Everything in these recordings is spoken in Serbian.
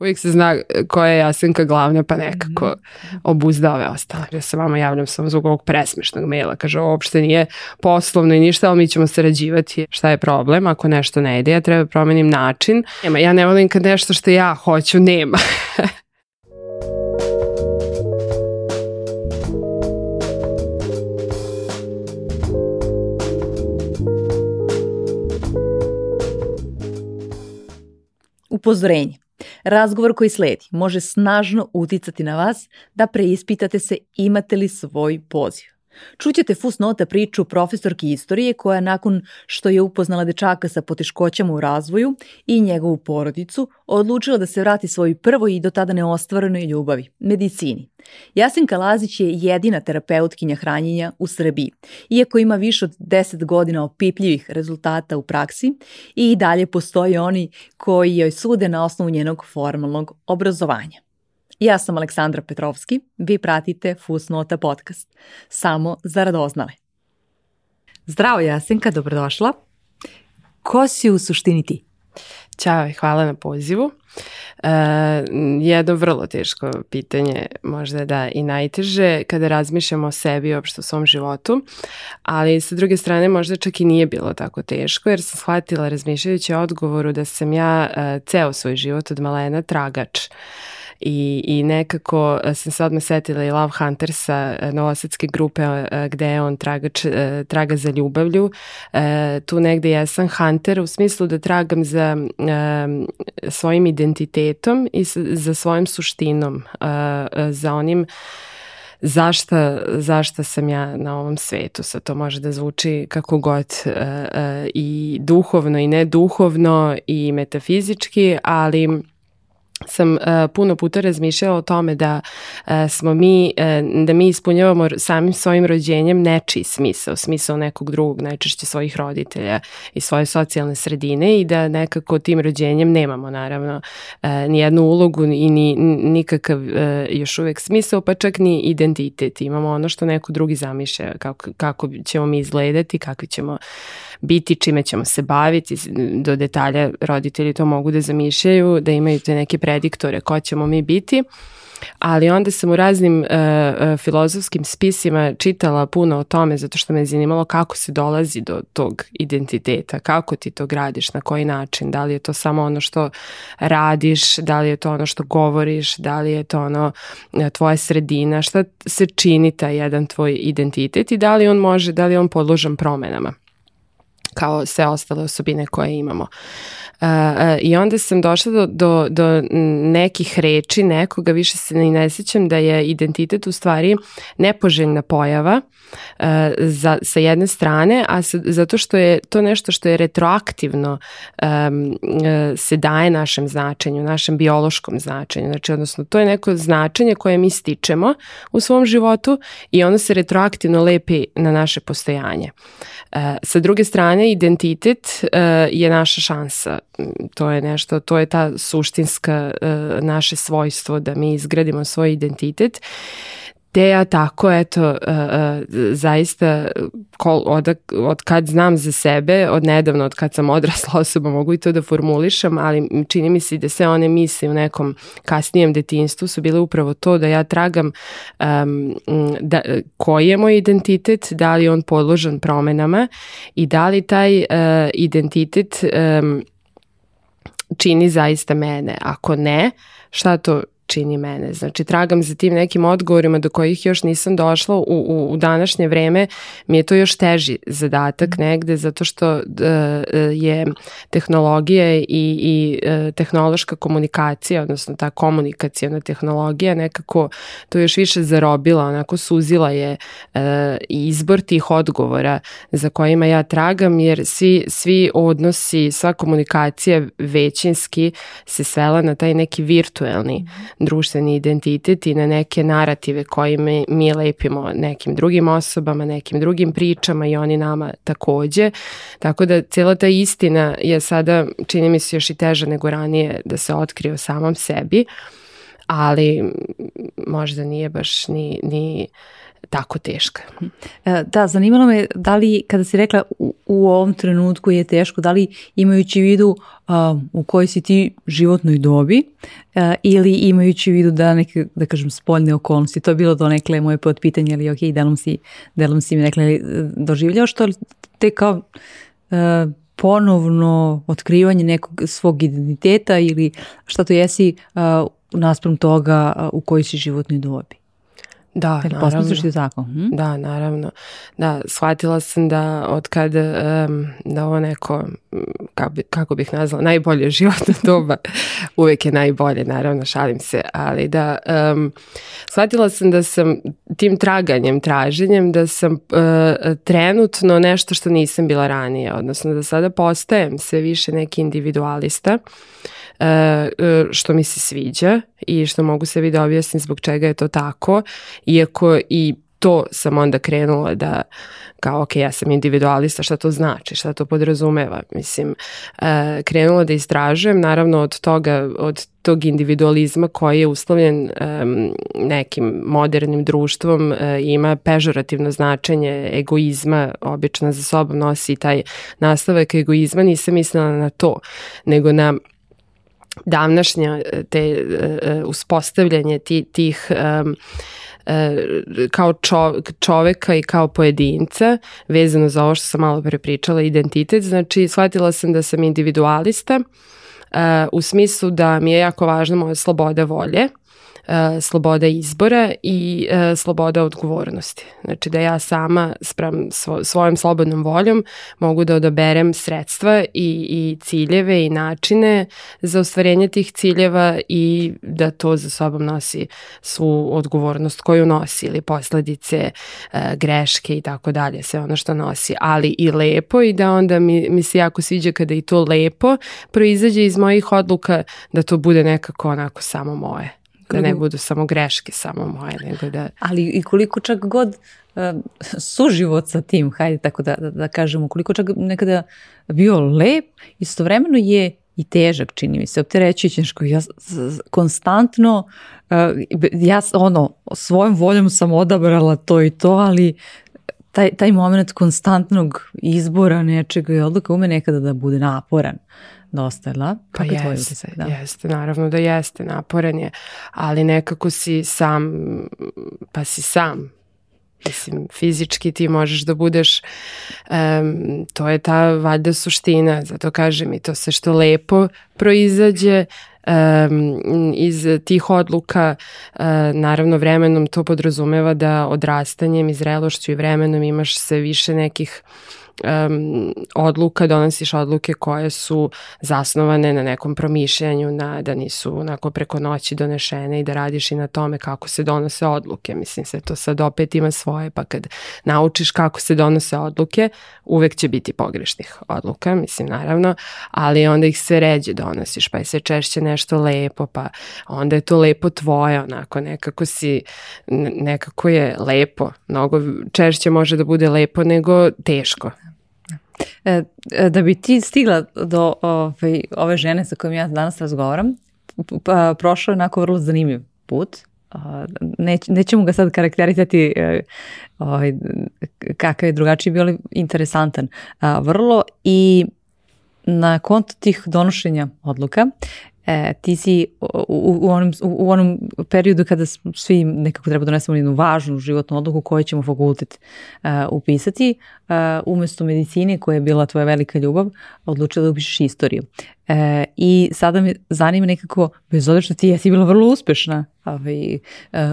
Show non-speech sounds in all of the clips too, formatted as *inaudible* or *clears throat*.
uvijek se zna koja je Jasenka glavna, pa nekako mhm. obuzda ove ostale. Ja se vama javljam samo zbog ovog presmešnog maila. Kaže, ovo uopšte nije poslovno i ništa, ali mi ćemo sarađivati. Šta je problem? Ako nešto ne ide, ja treba promenim način. Nema, ja ne volim kad nešto što ja hoću nema. *laughs* Upozorenje. Razgovor koji sledi može snažno uticati na vas da preispitate se imate li svoj poziv. Čućete fusnota priču profesorki istorije koja nakon što je upoznala dečaka sa poteškoćama u razvoju i njegovu porodicu, odlučila da se vrati svojoj prvoj i do tada neostvarenoj ljubavi, medicini. Jasenka Lazić je jedina terapeutkinja hranjenja u Srbiji, iako ima više od 10 godina opipljivih rezultata u praksi i dalje postoje oni koji joj sude na osnovu njenog formalnog obrazovanja. Ja sam Aleksandra Petrovski, vi pratite Fusnota podcast. Samo za radoznale. Zdravo Jasenka, dobrodošla. Ko si u suštini ti? Ćao i hvala na pozivu. E, jedno vrlo teško pitanje, možda da i najteže, kada razmišljamo o sebi i opšto o svom životu, ali sa druge strane možda čak i nije bilo tako teško, jer sam shvatila razmišljajući o odgovoru da sam ja e, ceo svoj život od malena tragač i, i nekako e, sam se odmah setila i Love Huntersa, e, novosadske grupe e, gde je on tragač, traga za ljubavlju. Tu negde jesam Hunter u smislu da tragam za svojim identitetom i za svojim suštinom, za onim zašta, zašta sam ja na ovom svetu. Sad to može da zvuči kako god i duhovno i neduhovno i metafizički, ali sam uh, puno puta razmišljala o tome da uh, smo mi, uh, da mi ispunjavamo samim svojim rođenjem nečiji smisao, smisao nekog drugog, najčešće svojih roditelja i svoje socijalne sredine i da nekako tim rođenjem nemamo naravno ni jednu ulogu i ni nikakav još uvek smisao, pa čak ni identitet. Imamo ono što neko drugi zamišlja, kako, kako ćemo mi izgledati, kakvi ćemo biti, čime ćemo se baviti, do detalja roditelji to mogu da zamišljaju, da imaju te neke prediktore ko ćemo mi biti. Ali onda sam u raznim uh, filozofskim spisima čitala puno o tome zato što me zanimalo kako se dolazi do tog identiteta, kako ti to gradiš, na koji način, da li je to samo ono što radiš, da li je to ono što govoriš, da li je to ono e, tvoja sredina, šta se čini taj jedan tvoj identitet i da li on može, da li je on podložan promenama kao sve ostale osobine koje imamo. Uh, uh, I onda sam došla do, do, do nekih reči nekoga, više se ne sjećam da je identitet u stvari nepoželjna pojava uh, za, sa jedne strane, a sa, zato što je to nešto što je retroaktivno um, se daje našem značenju, našem biološkom značenju. Znači, odnosno, to je neko značenje koje mi stičemo u svom životu i ono se retroaktivno lepi na naše postojanje. Sa druge strane, identitet je naša šansa. To je nešto, to je ta suštinska uh, naše svojstvo da mi izgradimo svoj identitet te ja tako, eto, uh, uh, zaista kol, od, od kad znam za sebe, od nedavno, od kad sam *laughs* odrasla osoba, mogu i to da formulišem, ali čini mi se da sve one misli u nekom kasnijem detinstvu su bile upravo to da ja tragam um, da, koji je moj identitet, da li je on podložan promenama i da li taj uh, identitet um, čini zaista mene. Ako ne, šta to čini mene. Znači, tragam za tim nekim odgovorima do kojih još nisam došla u, u, u današnje vreme, mi je to još teži zadatak negde, zato što uh, je tehnologija i, i uh, tehnološka komunikacija, odnosno ta komunikacijona tehnologija nekako to još više zarobila, onako suzila je uh, izbor tih odgovora za kojima ja tragam, jer svi, svi odnosi, sva komunikacija većinski se svela na taj neki virtuelni društveni identitet i na neke narative koje mi, mi lepimo nekim drugim osobama, nekim drugim pričama i oni nama takođe. Tako da cijela ta istina je sada, čini mi se još i teža nego ranije da se otkrije o samom sebi, ali možda nije baš ni, ni tako teška. E, da, zanimalo me da li, kada si rekla u, u ovom trenutku je teško, da li imajući u vidu a, u kojoj si ti životnoj dobi a, ili imajući u vidu da neke, da kažem, spoljne okolnosti, to je bilo do nekle moje podpitanje, ali ok, delom si, delom si mi rekla, doživljao što te kao a, ponovno otkrivanje nekog svog identiteta ili šta to jesi uh, naspram toga uh, u kojoj si životnoj dobi? Da, Jer naravno. ti tako? Hm? Da, naravno. Da, shvatila sam da od kad um, da ovo neko, kako, bi, kako bih nazvala, najbolje životno *laughs* doba, uvek je najbolje, naravno, šalim se, ali da um, shvatila sam da sam tim traganjem, traženjem, da sam uh, trenutno nešto što nisam bila ranije, odnosno da sada postajem sve više neki individualista, e, što mi se sviđa i što mogu sebi da objasnim zbog čega je to tako, iako i to sam onda krenula da kao ok, ja sam individualista, šta to znači, šta to podrazumeva. Mislim, e, krenula da istražujem, naravno od toga, od tog individualizma koji je uslovljen nekim modernim društvom ima pežorativno značenje egoizma, obično za sobom nosi taj nastavak egoizma, nisam mislila na to, nego na davnašnja e, te e, uspostavljanje ti, tih um, kao čoveka i kao pojedinca vezano za ovo što sam malo pre pričala identitet, znači shvatila sam da sam individualista uh, u smislu da mi je jako važna moja sloboda volje sloboda izbora i e, sloboda odgovornosti. Znači da ja sama sprem svojom slobodnom voljom mogu da odaberem sredstva i, i ciljeve i načine za ostvarenje tih ciljeva i da to za sobom nosi svu odgovornost koju nosi ili posledice, e, greške i tako dalje, sve ono što nosi, ali i lepo i da onda mi, mi se jako sviđa kada i to lepo proizađe iz mojih odluka da to bude nekako onako samo moje da ne budu samo greške samo moje, nego da... Ali i koliko čak god uh, suživot sa tim, hajde tako da, da, da kažemo, koliko čak nekada bio lep, istovremeno je i težak, čini mi se, opterećujući, ja konstantno, uh, ja ono, svojom voljom sam odabrala to i to, ali taj, taj moment konstantnog izbora nečega i odluka ume nekada da bude naporan. Uh, dosta, jel Pa jeste, da? jeste, naravno da jeste, naporan je, ali nekako si sam, pa si sam, Mislim, fizički ti možeš da budeš, um, to je ta valjda suština, zato kažem i to sve što lepo proizađe um, iz tih odluka, uh, naravno vremenom to podrazumeva da odrastanjem i zrelošću i vremenom imaš sve više nekih um, odluka, donosiš odluke koje su zasnovane na nekom promišljanju, na, da nisu onako preko noći donešene i da radiš i na tome kako se donose odluke. Mislim se to sad opet ima svoje, pa kad naučiš kako se donose odluke, uvek će biti pogrešnih odluka, mislim naravno, ali onda ih sve ređe donosiš, pa je sve češće nešto lepo, pa onda je to lepo tvoje, onako nekako si, nekako je lepo, mnogo češće može da bude lepo nego teško. E, e, da bi ti stigla do ove, ove žene sa kojom ja danas razgovaram, pa, prošao je onako vrlo zanimljiv put. Neć, nećemo ga sad karakterisati e, ovaj, kakav je drugačiji bio, ali interesantan. Vrlo i na konto tih donošenja odluka e, ti si u, u, onom, u onom periodu kada svi nekako treba da donesemo jednu važnu životnu odluku koju ćemo fakultet uh, upisati, uh, umesto medicine koja je bila tvoja velika ljubav, odlučila da upišeš istoriju. Uh, I sada me zanima nekako, bez obzira što ti jesi bila vrlo uspešna ovaj, uh,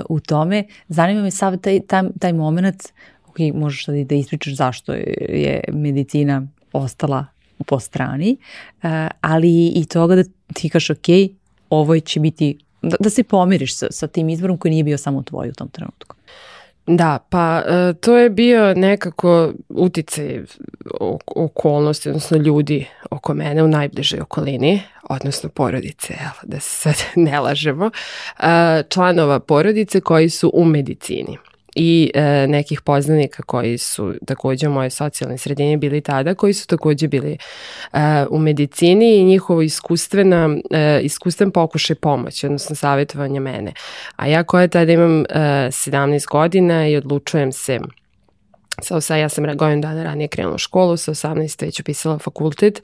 u tome, zanima me sad taj, taj, taj moment, ok, možeš da, da ispričaš zašto je medicina ostala po strani, eh, ali i toga da ti kaš ok, ovo će biti, da, da se pomiriš sa, sa tim izborom koji nije bio samo tvoj u tom trenutku. Da, pa eh, to je bio nekako uticaj okolnosti, odnosno ljudi oko mene u najbližoj okolini, odnosno porodice, da se sad *laughs* ne lažemo, eh, članova porodice koji su u medicini. I e, nekih poznanika koji su takođe u mojoj socijalnoj sredini bili tada, koji su takođe bili e, u medicini i njihovo iskustvena, e, iskustven pokušaj pomoći, odnosno savjetovanja mene. A ja koja tada imam e, 17 godina i odlučujem se Sa osa, ja sam godinu dana ranije krenula u školu, sa 18 već upisala fakultet.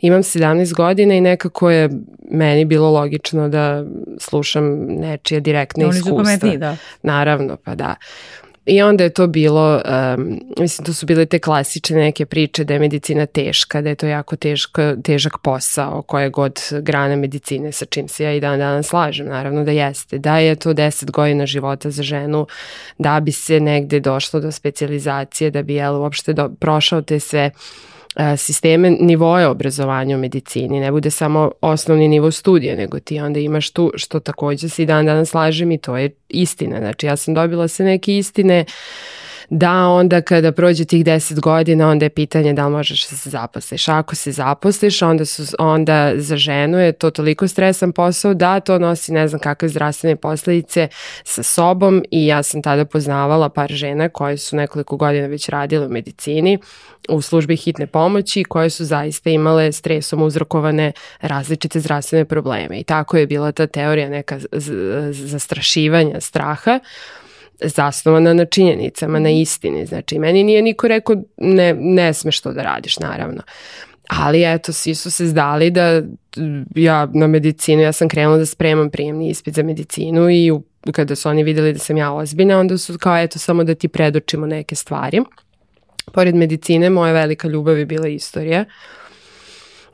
Imam 17 godina i nekako je meni bilo logično da slušam nečije direktne Oni iskustva. Oni su pametniji, da. Naravno, pa da. I onda je to bilo, um, mislim, to su bile te klasične neke priče da je medicina teška, da je to jako teško, težak posao koje god grane medicine sa čim se ja i dan danas slažem, naravno da jeste. Da je to 10 godina života za ženu, da bi se negde došlo do specializacije, da bi jel, uopšte do, prošao te sve sisteme nivoje obrazovanja u medicini, ne bude samo osnovni nivo studija, nego ti onda imaš tu, što takođe se i dan danas slažem i to je istina. Znači ja sam dobila se neke istine da onda kada prođe tih 10 godina onda je pitanje da li možeš da se zaposliš. Ako se zaposliš onda, su, onda za ženu je to toliko stresan posao da to nosi ne znam kakve zdravstvene posledice sa sobom i ja sam tada poznavala par žena koje su nekoliko godina već radile u medicini u službi hitne pomoći koje su zaista imale stresom uzrokovane različite zdravstvene probleme i tako je bila ta teorija neka zastrašivanja straha zasnovana na činjenicama, na istini. Znači, meni nije niko rekao ne, ne smeš to da radiš, naravno. Ali eto, svi su se zdali da ja na medicinu, ja sam krenula da spremam prijemni ispit za medicinu i u, kada su oni videli da sam ja ozbiljna, onda su kao eto samo da ti predočimo neke stvari. Pored medicine, moja velika ljubav je bila istorija.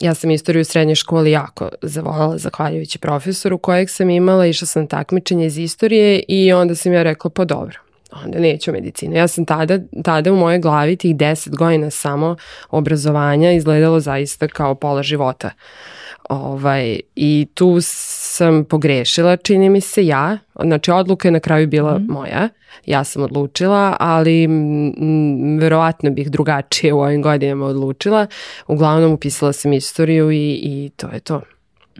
Ja sam istoriju u srednjoj školi jako zavolala zahvaljujući profesoru kojeg sam imala, išla sam takmičenje iz istorije i onda sam ja rekla pa dobro, onda neću medicinu. Ja sam tada, tada u mojoj glavi tih 10 godina samo obrazovanja izgledalo zaista kao pola života. Ovaj, I tu sam pogrešila, čini mi se ja, znači odluka je na kraju bila mm. moja, ja sam odlučila, ali m, verovatno bih drugačije u ovim godinama odlučila. Uglavnom upisala sam istoriju i, i to je to.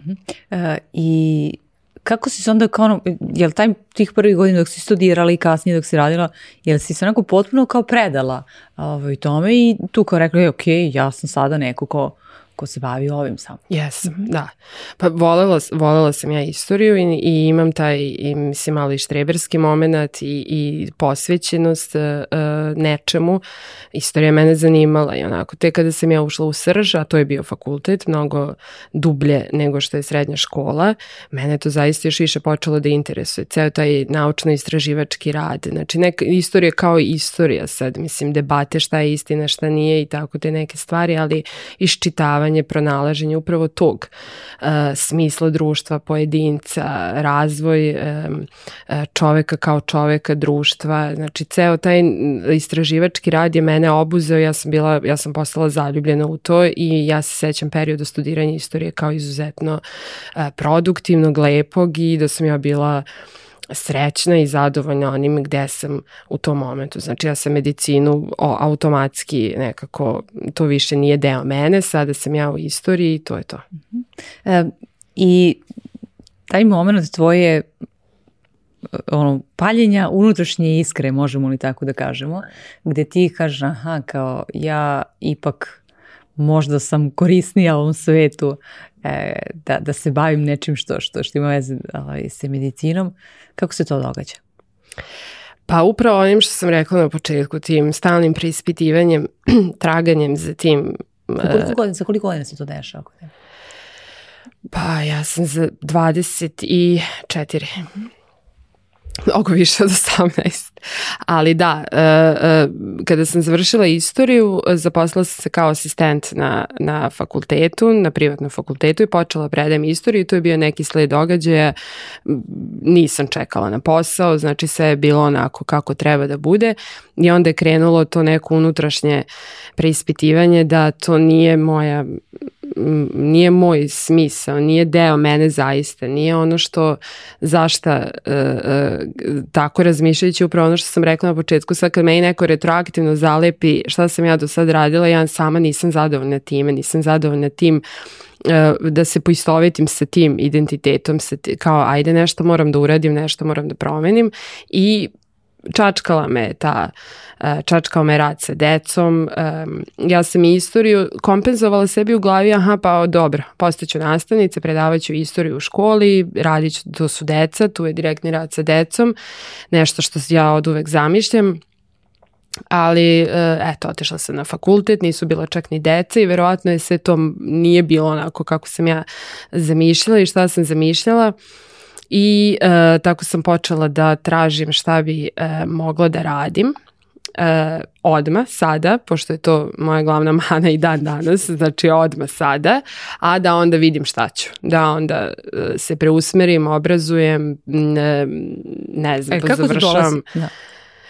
Mm. Uh, I kako si se onda kao ono, jel taj tih prvih godina dok si studirala i kasnije dok si radila, jel si se onako potpuno kao predala ovaj, tome i tu kao rekla, ok, ja sam sada neko ko ko se bavi ovim samo. Jes, mm -hmm. da. Pa volela, volela sam ja istoriju i, i imam taj, i, mislim, malo i štreberski moment i, i posvećenost uh, nečemu. Istorija mene zanimala i onako, te kada sam ja ušla u srž, a to je bio fakultet, mnogo dublje nego što je srednja škola, mene to zaista još više počelo da interesuje. Ceo taj naučno-istraživački rad. Znači, neka istorija kao istorija sad, mislim, debate šta je istina, šta nije i tako te neke stvari, ali iščitavanje rešavanje, pronalaženje upravo tog uh, smisla društva, pojedinca, razvoj um, čoveka kao čoveka, društva, znači ceo taj istraživački rad je mene obuzeo, ja sam bila, ja sam postala zaljubljena u to i ja se sećam perioda studiranja istorije kao izuzetno produktivnog, lepog i da sam ja bila srećna i zadovoljna onim gde sam u tom momentu. Znači ja sam medicinu o, automatski nekako, to više nije deo mene, sada sam ja u istoriji i to je to. E, I taj moment tvoje ono, paljenja unutrašnje iskre, možemo li tako da kažemo, gde ti kažeš, aha, kao ja ipak možda sam korisnija ovom svetu e, da, da se bavim nečim što, što, što ima veze ovaj, sa medicinom. Kako se to događa? Pa upravo onim što sam rekla na početku, tim stalnim preispitivanjem, *clears throat* traganjem za tim... Za koliko godina, za koliko godina se to dešava? Pa ja sam za 24. Mnogo više od 18. Ali da, uh, uh, kada sam završila istoriju, zaposlila sam se kao asistent na, na fakultetu, na privatnom fakultetu i počela predajem istoriju. To je bio neki sled događaja. Nisam čekala na posao, znači sve je bilo onako kako treba da bude. I onda je krenulo to neko unutrašnje preispitivanje da to nije moja nije moj smisao, nije deo mene zaista, nije ono što zašta uh, uh, tako razmišljajući upravo ono što sam rekla na početku, sad kad meni neko retroaktivno zalepi šta sam ja do sad radila, ja sama nisam zadovoljna time, nisam zadovoljna tim da se poistovetim sa tim identitetom, sa kao ajde nešto moram da uradim, nešto moram da promenim i čačkala me ta e, čačkao me rad sa decom. Ja sam i istoriju kompenzovala sebi u glavi, aha pa dobro, postaću nastavnica, predavaću istoriju u školi, radit ću, su deca, tu je direktni rad sa decom, nešto što ja od uvek zamišljam ali e, eto, otišla sam na fakultet, nisu bila čak ni deca i verovatno je sve to nije bilo onako kako sam ja zamišljala i šta sam zamišljala i e, tako sam počela da tražim šta bi e, mogla da radim e, odma sada, pošto je to moja glavna *laughs* mana i dan danas, znači odma sada, a da onda vidim šta ću. Da onda e, se preusmerim, obrazujem, ne, ne znam, e, završavam. Da.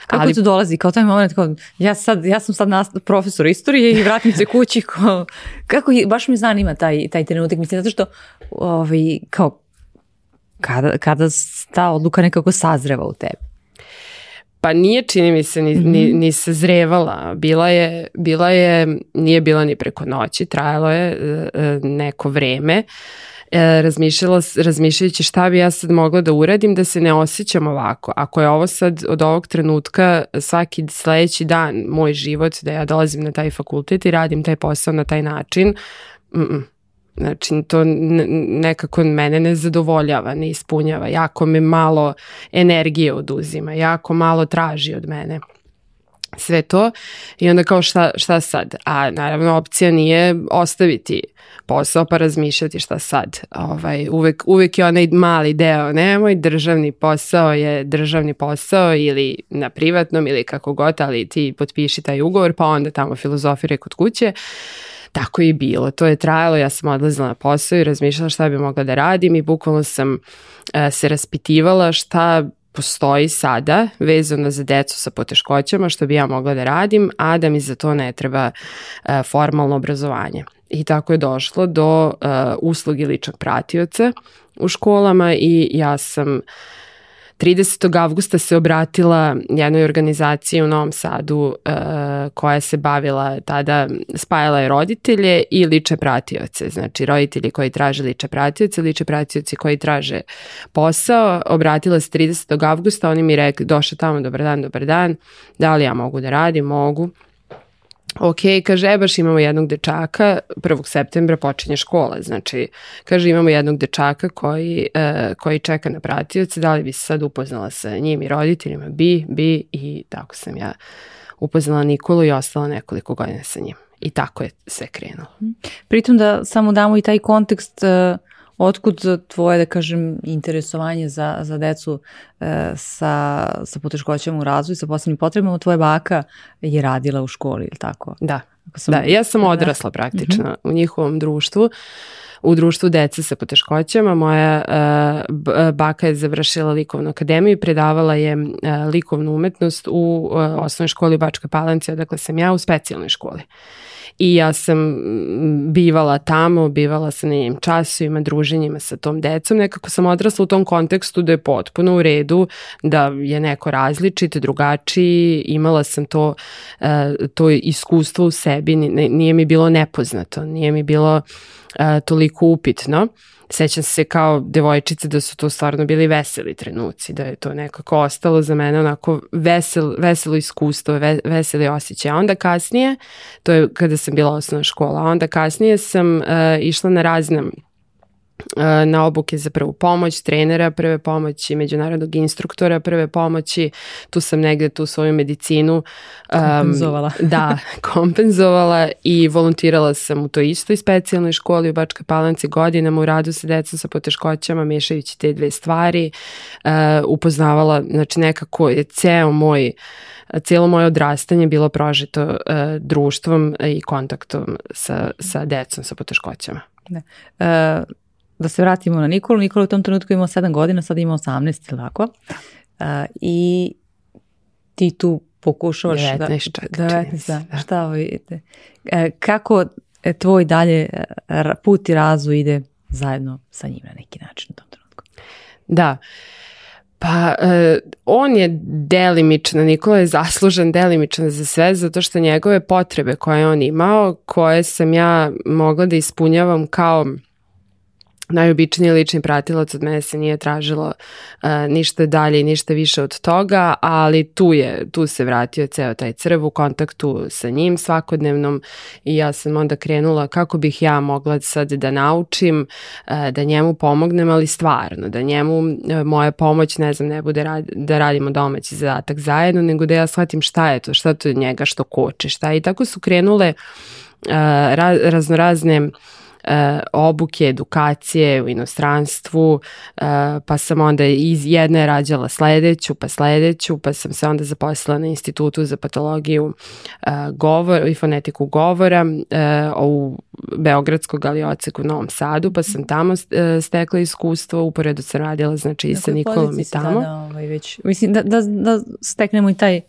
Kako ali... to dolazi? Kao taj moment, kao, ja, sad, ja sam sad nastav, profesor istorije i vratim se kući. *laughs* Kao, kako, baš me zanima taj, taj trenutak. Mislim, zato što ovaj, kao, kada, kada ta odluka nekako sazreva u tebi? Pa nije, čini mi se, ni, ni, mhm. ni sazrevala. Bila je, bila je, nije bila ni preko noći, trajalo je e, e, neko vreme. E, razmišljala, razmišljajući šta bi ja sad mogla da uradim da se ne osjećam ovako. Ako je ovo sad od ovog trenutka svaki sledeći dan moj život da ja dolazim na taj fakultet i radim taj posao na taj način, mm -mm. Znači, to nekako mene ne zadovoljava, ne ispunjava. Jako me malo energije oduzima, jako malo traži od mene sve to i onda kao šta, šta sad? A naravno opcija nije ostaviti posao pa razmišljati šta sad. Ovaj, uvek, uvek je onaj mali deo, nemoj, državni posao je državni posao ili na privatnom ili kako god, ali ti potpiši taj ugovor pa onda tamo filozofire kod kuće. Tako je bilo. To je trajalo, ja sam odlazila na posao i razmišljala šta bi mogla da radim i bukvalno sam uh, se raspitivala šta postoji sada vezano za decu sa poteškoćama što bi ja mogla da radim, a da mi za to ne treba uh, formalno obrazovanje. I tako je došlo do uh, usluge ličnog pratioca u školama i ja sam 30. avgusta se obratila jednoj organizaciji u Novom Sadu uh, koja se bavila tada, spajala je roditelje i liče pratioce, znači roditelji koji traže liče pratioce, liče pratioci koji traže posao, obratila se 30. avgusta, oni mi rekli, došao tamo, dobar dan, dobar dan, da li ja mogu da radim, mogu, ok, kaže, e, baš imamo jednog dečaka, 1. septembra počinje škola, znači, kaže, imamo jednog dečaka koji, uh, koji čeka na pratioce, da li bi se sad upoznala sa njim i roditeljima, bi, bi, i tako sam ja upoznala Nikolu i ostala nekoliko godina sa njim. I tako je sve krenulo. Pritom da samo damo i taj kontekst uh, otkud tvoje, da kažem, interesovanje za, za decu e, sa, sa poteškoćama u razvoju, sa posebnim potrebama, tvoja baka je radila u školi, ili tako? Da, sam... da ja sam da. odrasla praktično uh mhm. -huh. u njihovom društvu u društvu dece sa poteškoćama. Moja uh, baka je završila likovnu akademiju i predavala je uh, likovnu umetnost u uh, osnovnoj školi Bačka Palanci, odakle sam ja u specijalnoj školi. I ja sam bivala tamo, bivala na njim časovima, druženjima sa tom decom. Nekako sam odrasla u tom kontekstu da je potpuno u redu, da je neko različit, drugačiji. Imala sam to, to iskustvo u sebi, nije mi bilo nepoznato, nije mi bilo toliko upitno. Sećam se kao devojčice da su to stvarno bili veseli trenuci, da je to nekako ostalo za mene onako vesel, veselo iskustvo, ve, veseli osjećaj. A onda kasnije, to je kada sam bila osnovna škola, a onda kasnije sam uh, išla na razne na obuke za prvu pomoć, trenera prve pomoći, međunarodnog instruktora prve pomoći, tu sam negde tu svoju medicinu kompenzovala. Um, *laughs* da, kompenzovala i volontirala sam u toj istoj specijalnoj školi u Bačka Palanci godinama u radu sa decom sa poteškoćama, mešajući te dve stvari, uh, upoznavala, znači nekako je ceo moj cijelo moje odrastanje bilo prožito uh, društvom i kontaktom sa, sa decom sa poteškoćama. Da. Uh, da se vratimo na Nikolu. Nikola u tom trenutku imao 7 godina, sada ima 18, ili tako? Uh, I ti tu pokušavaš 19, da... Čak, 19, da. da. Šta ovo idete? E, kako e, tvoj dalje put i razvoj ide zajedno sa njim na neki način u tom trenutku? Da. Pa uh, on je delimičan, Nikola je zaslužen delimičan za sve zato što njegove potrebe koje on imao, koje sam ja mogla da ispunjavam kao najobičniji lični pratilac od mene se nije tražilo uh, ništa dalje i ništa više od toga, ali tu je, tu se vratio ceo taj crv u kontaktu sa njim svakodnevnom i ja sam onda krenula kako bih ja mogla sad da naučim, uh, da njemu pomognem, ali stvarno, da njemu uh, moja pomoć, ne znam, ne bude rad, da radimo domaći zadatak zajedno, nego da ja shvatim šta je to, šta to je njega što koče, šta je. I tako su krenule raz, raznorazne e, obuke, edukacije u inostranstvu, e, pa sam onda iz jedne rađala sledeću, pa sledeću, pa sam se onda zaposlila na institutu za patologiju e, govor, i fonetiku govora e, u Beogradskog ali u Novom Sadu, pa sam tamo e, stekla iskustvo, uporedo sam radila znači i sa Nikolom i tamo. Sada, ovaj, već, mislim da, da, da steknemo i taj uh,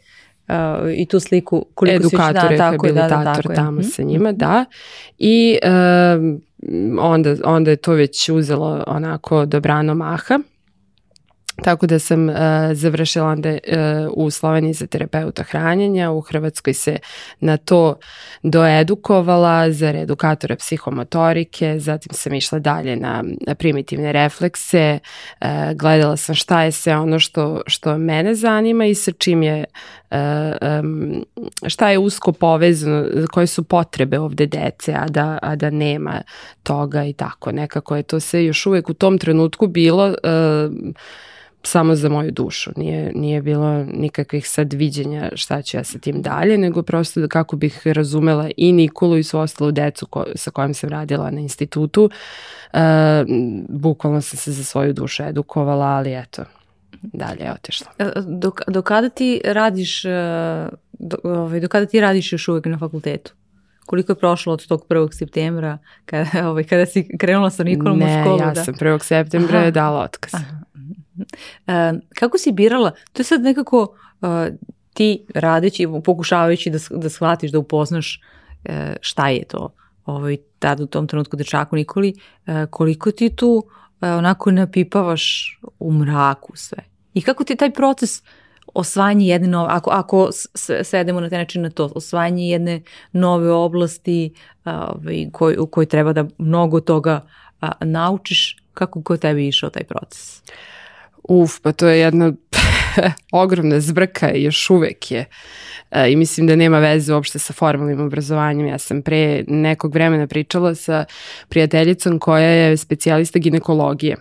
i tu sliku koliko edukator, si da, rehabilitator da, da, tako tamo je. sa njima, mm -hmm. da. I uh, onda, onda je to već uzelo onako dobrano maha. Tako da sam uh, završila onda uh, u Sloveniji za terapeuta hranjenja, u Hrvatskoj se na to doedukovala za reedukatora psihomotorike, zatim sam išla dalje na, na primitivne reflekse, uh, gledala sam šta je sve ono što, što mene zanima i sa čim je um, šta je usko povezano, koje su potrebe ovde dece, a da, a da nema toga i tako. Nekako je to sve još uvek u tom trenutku bilo uh, samo za moju dušu. Nije, nije bilo nikakvih sad viđenja šta ću ja sa tim dalje, nego prosto da kako bih razumela i Nikolu i svu ostalu decu ko, sa kojom sam radila na institutu. Uh, bukvalno sam se za svoju dušu edukovala, ali eto, dalje je otišla. E, do, do kada ti radiš, e, do, ovaj, do kada ti radiš još uvek na fakultetu? Koliko je prošlo od tog 1. septembra kada, *laughs* ovaj, kada si krenula sa Nikolom ne, u školu? Ne, ja da? sam 1. septembra Aha. dala otkaz. Aha. Uh, kako si birala, to je sad nekako uh, ti radeći, pokušavajući da, da shvatiš, da upoznaš uh, šta je to ovaj, tada u tom trenutku dečaku Nikoli, uh, koliko ti tu uh, onako napipavaš u mraku sve. I kako ti taj proces osvajanje jedne nove, ako, ako sedemo na taj način na to, osvajanje jedne nove oblasti ovaj, koj, u kojoj treba da mnogo toga a, naučiš, kako kod tebi išao taj proces? Uf, pa to je jedna *laughs* ogromna zbrka i još uvek je. E, I mislim da nema veze uopšte sa formalnim obrazovanjem. Ja sam pre nekog vremena pričala sa prijateljicom koja je specijalista ginekologije.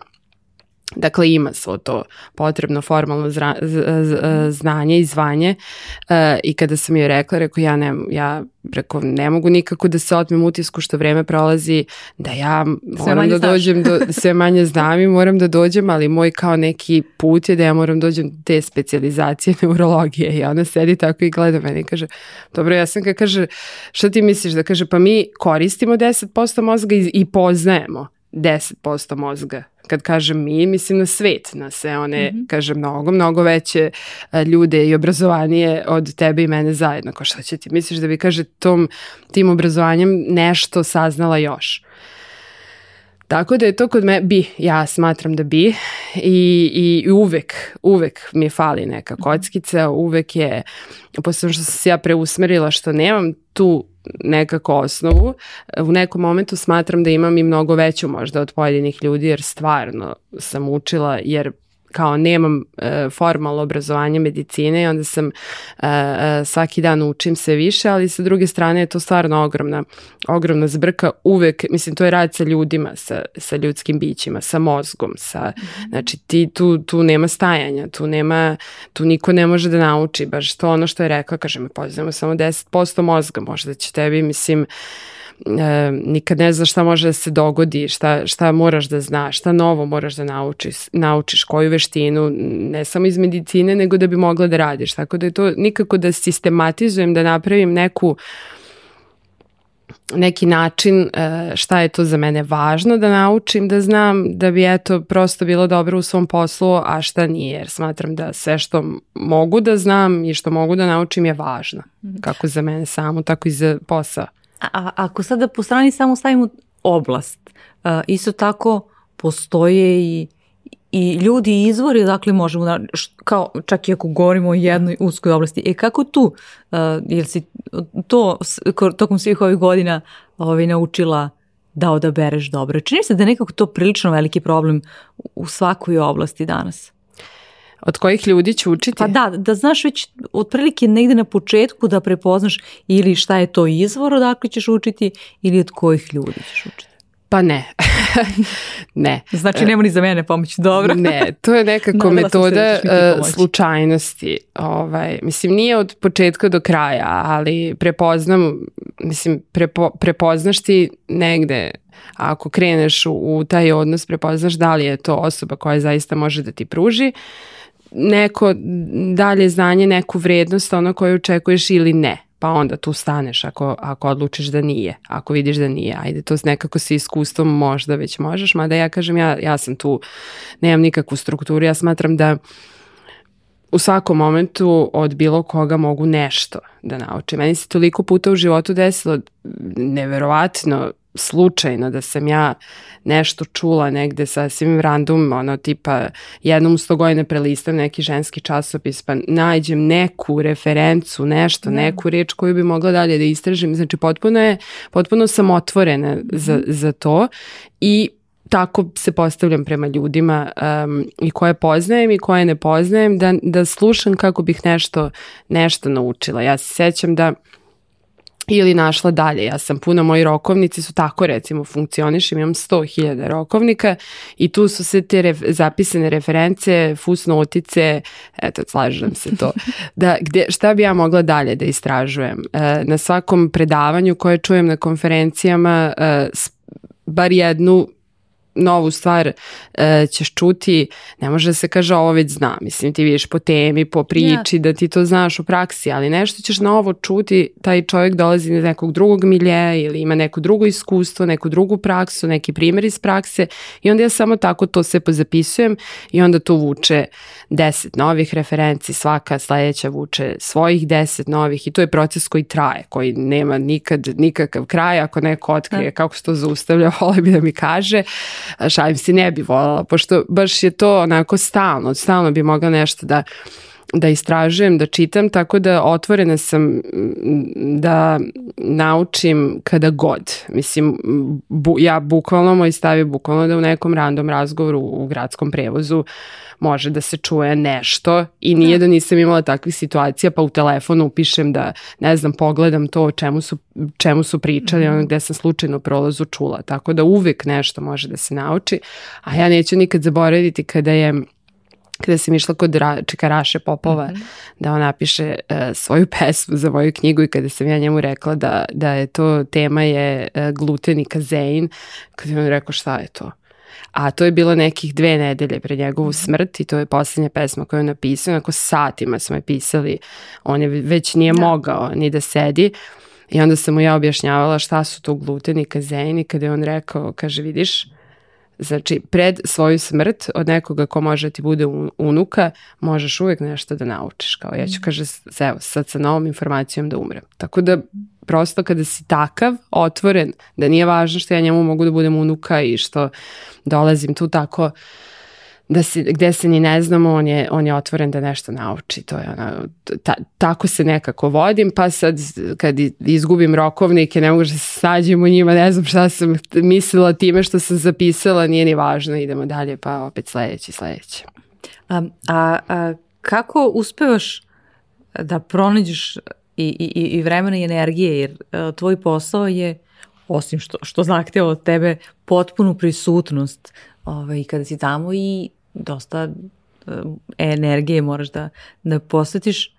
Dakle, ima svo to potrebno formalno zra, z, z, znanje i zvanje. Uh, i kada sam joj rekla, rekao ja, ne, ja preko, ne mogu nikako da se otmem utisku što vreme prolazi, da ja moram da dođem, do, sve manje znam i moram da dođem, ali moj kao neki put je da ja moram dođem do te specializacije neurologije. I ona sedi tako i gleda mene i kaže, dobro, ja sam kaže, šta ti misliš? Da kaže, pa mi koristimo 10% mozga i, i poznajemo 10% mozga kad kažem mi, mislim na svet, na sve one, mm -hmm. kažem, mnogo, mnogo veće ljude i obrazovanije od tebe i mene zajedno. Ko šta će ti misliš da bi, kaže, tom, tim obrazovanjem nešto saznala još? Tako da je to kod me, bi, ja smatram da bi i, i uvek, uvek mi fali neka mhm. kockica, uvek je, posle što sam se ja preusmerila što nemam tu nekako osnovu. U nekom momentu smatram da imam i mnogo veću možda od pojedinih ljudi jer stvarno sam učila jer kao nemam e, formalno obrazovanje medicine i onda sam e, e, svaki dan učim se više, ali sa druge strane je to stvarno ogromna, ogromna zbrka uvek, mislim to je rad sa ljudima, sa, sa ljudskim bićima, sa mozgom, sa, mhm. znači ti tu, tu nema stajanja, tu nema, tu niko ne može da nauči, baš to ono što je rekla, kaže me poznamo samo 10% mozga, možda će tebi, mislim, e, nikad ne znaš šta može da se dogodi, šta, šta moraš da znaš, šta novo moraš da naučiš, naučiš, koju veštinu, ne samo iz medicine, nego da bi mogla da radiš. Tako da je to nikako da sistematizujem, da napravim neku neki način e, šta je to za mene važno da naučim, da znam da bi eto prosto bilo dobro u svom poslu, a šta nije, jer smatram da sve što mogu da znam i što mogu da naučim je važno, mhm. kako za mene samo, tako i za posao. A, ako sada po strani samo stavimo oblast, uh, isto tako postoje i i ljudi i izvori odakle možemo da, kao čak i ako govorimo o jednoj uskoj oblasti, e kako tu, uh, jel si to tokom svih ovih godina ovaj, naučila da odabereš dobro. Čini se da je nekako to prilično veliki problem u svakoj oblasti danas. Od kojih ljudi će učiti? Pa da, da znaš već otprilike negde na početku da prepoznaš ili šta je to izvor odakle ćeš učiti ili od kojih ljudi ćeš učiti. Pa ne. *laughs* ne. Znači nema ni za mene pomoć, dobro. ne, to je nekako *laughs* metoda uh, slučajnosti. Ovaj, mislim, nije od početka do kraja, ali prepoznam, mislim, prepo, prepoznaš ti negde ako kreneš u, u taj odnos, prepoznaš da li je to osoba koja zaista može da ti pruži neko dalje znanje, neku vrednost, ono koju očekuješ ili ne pa onda tu staneš ako, ako odlučiš da nije, ako vidiš da nije, ajde to nekako sa iskustvom možda već možeš, mada ja kažem ja, ja sam tu, nemam nikakvu strukturu, ja smatram da u svakom momentu od bilo koga mogu nešto da naučim. Meni se toliko puta u životu desilo neverovatno slučajno da sam ja nešto čula negde sasvim random, ono tipa jednom u sto godine prelistam neki ženski časopis pa nađem neku referencu, nešto, ne. Da. neku reč koju bi mogla dalje da istražim. Znači potpuno je, potpuno sam otvorena za, mhm. za to i tako se postavljam prema ljudima um, i koje poznajem i koje ne poznajem da, da slušam kako bih nešto, nešto naučila. Ja se sećam da ili našla dalje. Ja sam puno, moji rokovnici su tako recimo funkcionišem, imam 100.000 rokovnika i tu su sve te ref, zapisane reference, fusnotice, eto, slažem se to, *laughs* da, gde, šta bi ja mogla dalje da istražujem. E, na svakom predavanju koje čujem na konferencijama, e, bar jednu novu stvar e, ćeš čuti, ne može da se kaže ovo već zna, mislim ti vidiš po temi, po priči, yeah. da ti to znaš u praksi, ali nešto ćeš novo čuti, taj čovjek dolazi iz nekog drugog miljeja ili ima neko drugo iskustvo, neku drugu praksu, neki primjer iz prakse i onda ja samo tako to sve pozapisujem i onda to vuče deset novih referenci, svaka sledeća vuče svojih deset novih i to je proces koji traje, koji nema nikad nikakav kraj, ako neko otkrije da. kako se to zaustavlja, *laughs* vole bi da mi kaže, šalim se ne bi volala, pošto baš je to onako stalno, stalno bi mogla nešto da da istražujem, da čitam, tako da otvorena sam da naučim kada god. Mislim, bu, ja bukvalno, moj stav je bukvalno da u nekom random razgovoru u gradskom prevozu može da se čuje nešto i nije da, da nisam imala takvih situacija pa u telefonu upišem da ne znam pogledam to o čemu su, čemu su pričali, ono gde sam slučajno prolazu čula. Tako da uvek nešto može da se nauči, a ja neću nikad zaboraviti kada je kada sam išla kod Ra, Čekaraše Popova mm -hmm. da on napiše uh, svoju pesmu za moju knjigu i kada sam ja njemu rekla da, da je to tema je uh, gluten i kazein, kada je on rekao šta je to? A to je bilo nekih dve nedelje pre njegovu mhm. smrt i to je poslednja pesma koju je napisao, onako satima smo je pisali, on je već nije da. mogao ni da sedi. I onda sam mu ja objašnjavala šta su to gluten i kazein i kada je on rekao, kaže vidiš, Znači, pred svoju smrt od nekoga ko može ti bude unuka, možeš uvek nešto da naučiš. Kao ja ću, mhm. kaže, evo, sad sa novom informacijom da umrem. Tako da, prosto kada si takav, otvoren, da nije važno što ja njemu mogu da budem unuka i što dolazim tu tako da se, gde se ni ne znamo, on je, on je otvoren da nešto nauči. To je ona, ta, tako se nekako vodim, pa sad kad izgubim rokovnike, ne mogu da se sađem u njima, ne znam šta sam mislila time što sam zapisala, nije ni važno, idemo dalje, pa opet sledeće, sledeće. A, a, a kako uspevaš da pronađeš i, i, i vremena i energije, jer a, tvoj posao je, osim što, što zahteva od tebe, potpunu prisutnost ovaj, kada si tamo i dosta uh, energije moraš da, da posvetiš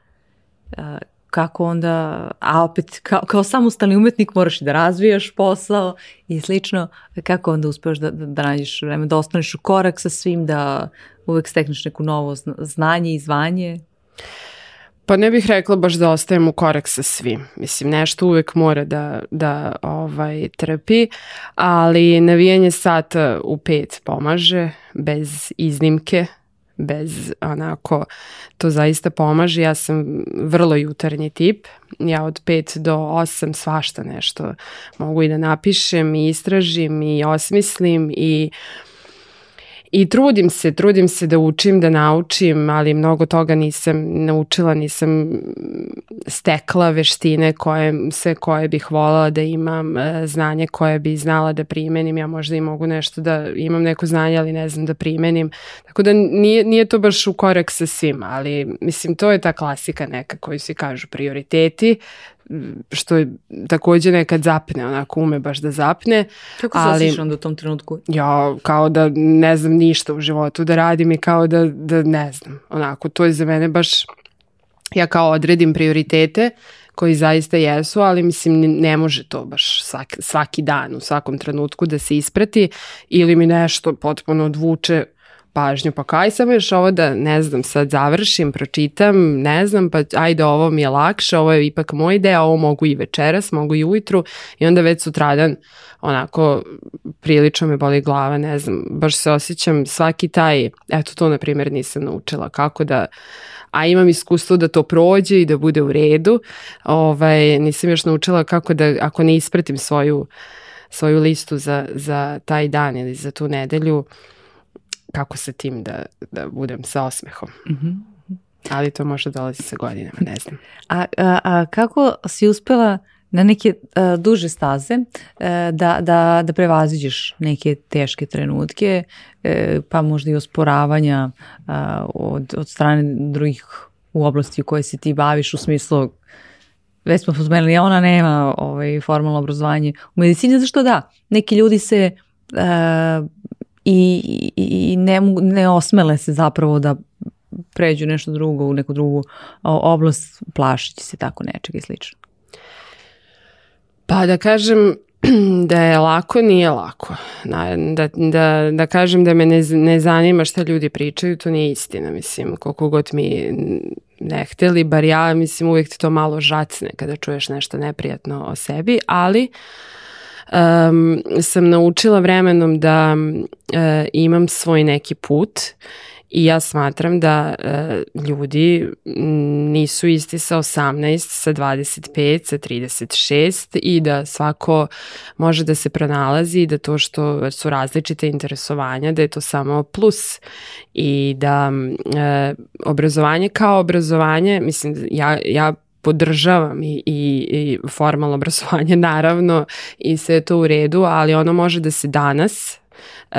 uh, kako onda, a opet kao, kao samostalni umetnik moraš i da razvijaš posao i slično, kako onda uspevaš da, da, da nađeš vreme, da ostaneš u korak sa svim, da uvek stekneš neku novo znanje i zvanje? Pa ne bih rekla baš da ostajem u korak sa svim. Mislim, nešto uvek mora da, da ovaj, trpi, ali navijanje sata u pet pomaže, bez iznimke, bez onako, to zaista pomaže. Ja sam vrlo jutarnji tip, ja od 5 do 8 svašta nešto mogu i da napišem i istražim i osmislim i I trudim se, trudim se da učim, da naučim, ali mnogo toga nisam naučila, nisam stekla veštine koje, sve koje bih volala da imam, e, znanje koje bi znala da primenim. Ja možda i mogu nešto da imam neko znanje, ali ne znam da primenim. Tako da nije, nije to baš u korak sa svima, ali mislim to je ta klasika neka koju svi kažu prioriteti, što je takođe nekad zapne, onako ume baš da zapne. Kako se ali, onda u tom trenutku? Ja, kao da ne znam ništa u životu da radim i kao da, da ne znam. Onako, to je za mene baš, ja kao odredim prioritete koji zaista jesu, ali mislim ne može to baš svaki, svaki dan u svakom trenutku da se isprati ili mi nešto potpuno odvuče pažnju, pa kaj sam još ovo da, ne znam, sad završim, pročitam, ne znam, pa ajde ovo mi je lakše, ovo je ipak moj deo, ovo mogu i večeras, mogu i ujutru i onda već sutradan onako prilično me boli glava, ne znam, baš se osjećam svaki taj, eto to na primjer nisam naučila, kako da, a imam iskustvo da to prođe i da bude u redu, ovaj, nisam još naučila kako da, ako ne ispratim svoju, svoju listu za, za taj dan ili za tu nedelju, kako sa tim da, da budem sa osmehom. Mm -hmm. Ali to može dolazi sa godinama, ne znam. A, a, a kako si uspela na neke a, duže staze a, da, da, da prevaziđeš neke teške trenutke, a, e, pa možda i osporavanja a, od, od strane drugih u oblasti u kojoj se ti baviš u smislu već smo spomenuli, ona nema ovaj, formalno obrazovanje u medicini, zašto da? Neki ljudi se uh, i, i, ne, ne osmele se zapravo da pređu nešto drugo u neku drugu oblast, plašići se tako nečega i slično. Pa da kažem *clears throat* da je lako, nije lako. Da, da, da kažem da me ne, ne zanima šta ljudi pričaju, to nije istina, mislim, koliko god mi ne hteli, bar ja, mislim, uvijek ti to malo žacne kada čuješ nešto neprijatno o sebi, ali um, sam naučila vremenom da uh, imam svoj neki put i ja smatram da uh, ljudi nisu isti sa 18, sa 25, sa 36 i da svako može da se pronalazi i da to što su različite interesovanja, da je to samo plus. I da uh, obrazovanje kao obrazovanje, mislim, ja, ja podržavam i, i, i formalno obrazovanje *laughs* naravno i sve to u redu, ali ono može da se danas uh,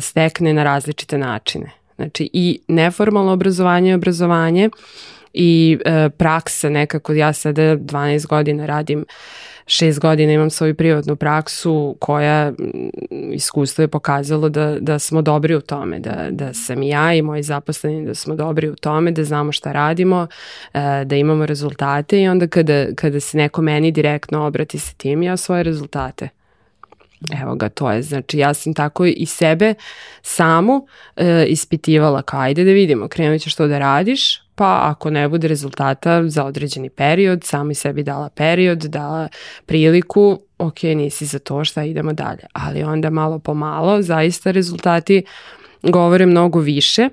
stekne na različite načine. Znači i neformalno obrazovanje je obrazovanje i uh, praksa nekako, ja sada 12 godina radim šest godina imam svoju privatnu praksu koja iskustvo je pokazalo da, da smo dobri u tome, da, da sam ja i moji zaposleni da smo dobri u tome, da znamo šta radimo, e, da imamo rezultate i onda kada, kada se neko meni direktno obrati sa tim, ja svoje rezultate. Evo ga, to je, znači ja sam tako i sebe samu e, ispitivala kao ajde da vidimo, krenut ćeš to da radiš, pa ako ne bude rezultata za određeni period, sami sebi dala period, dala priliku, ok, nisi za to, šta idemo dalje. Ali onda malo po malo, zaista rezultati govore mnogo više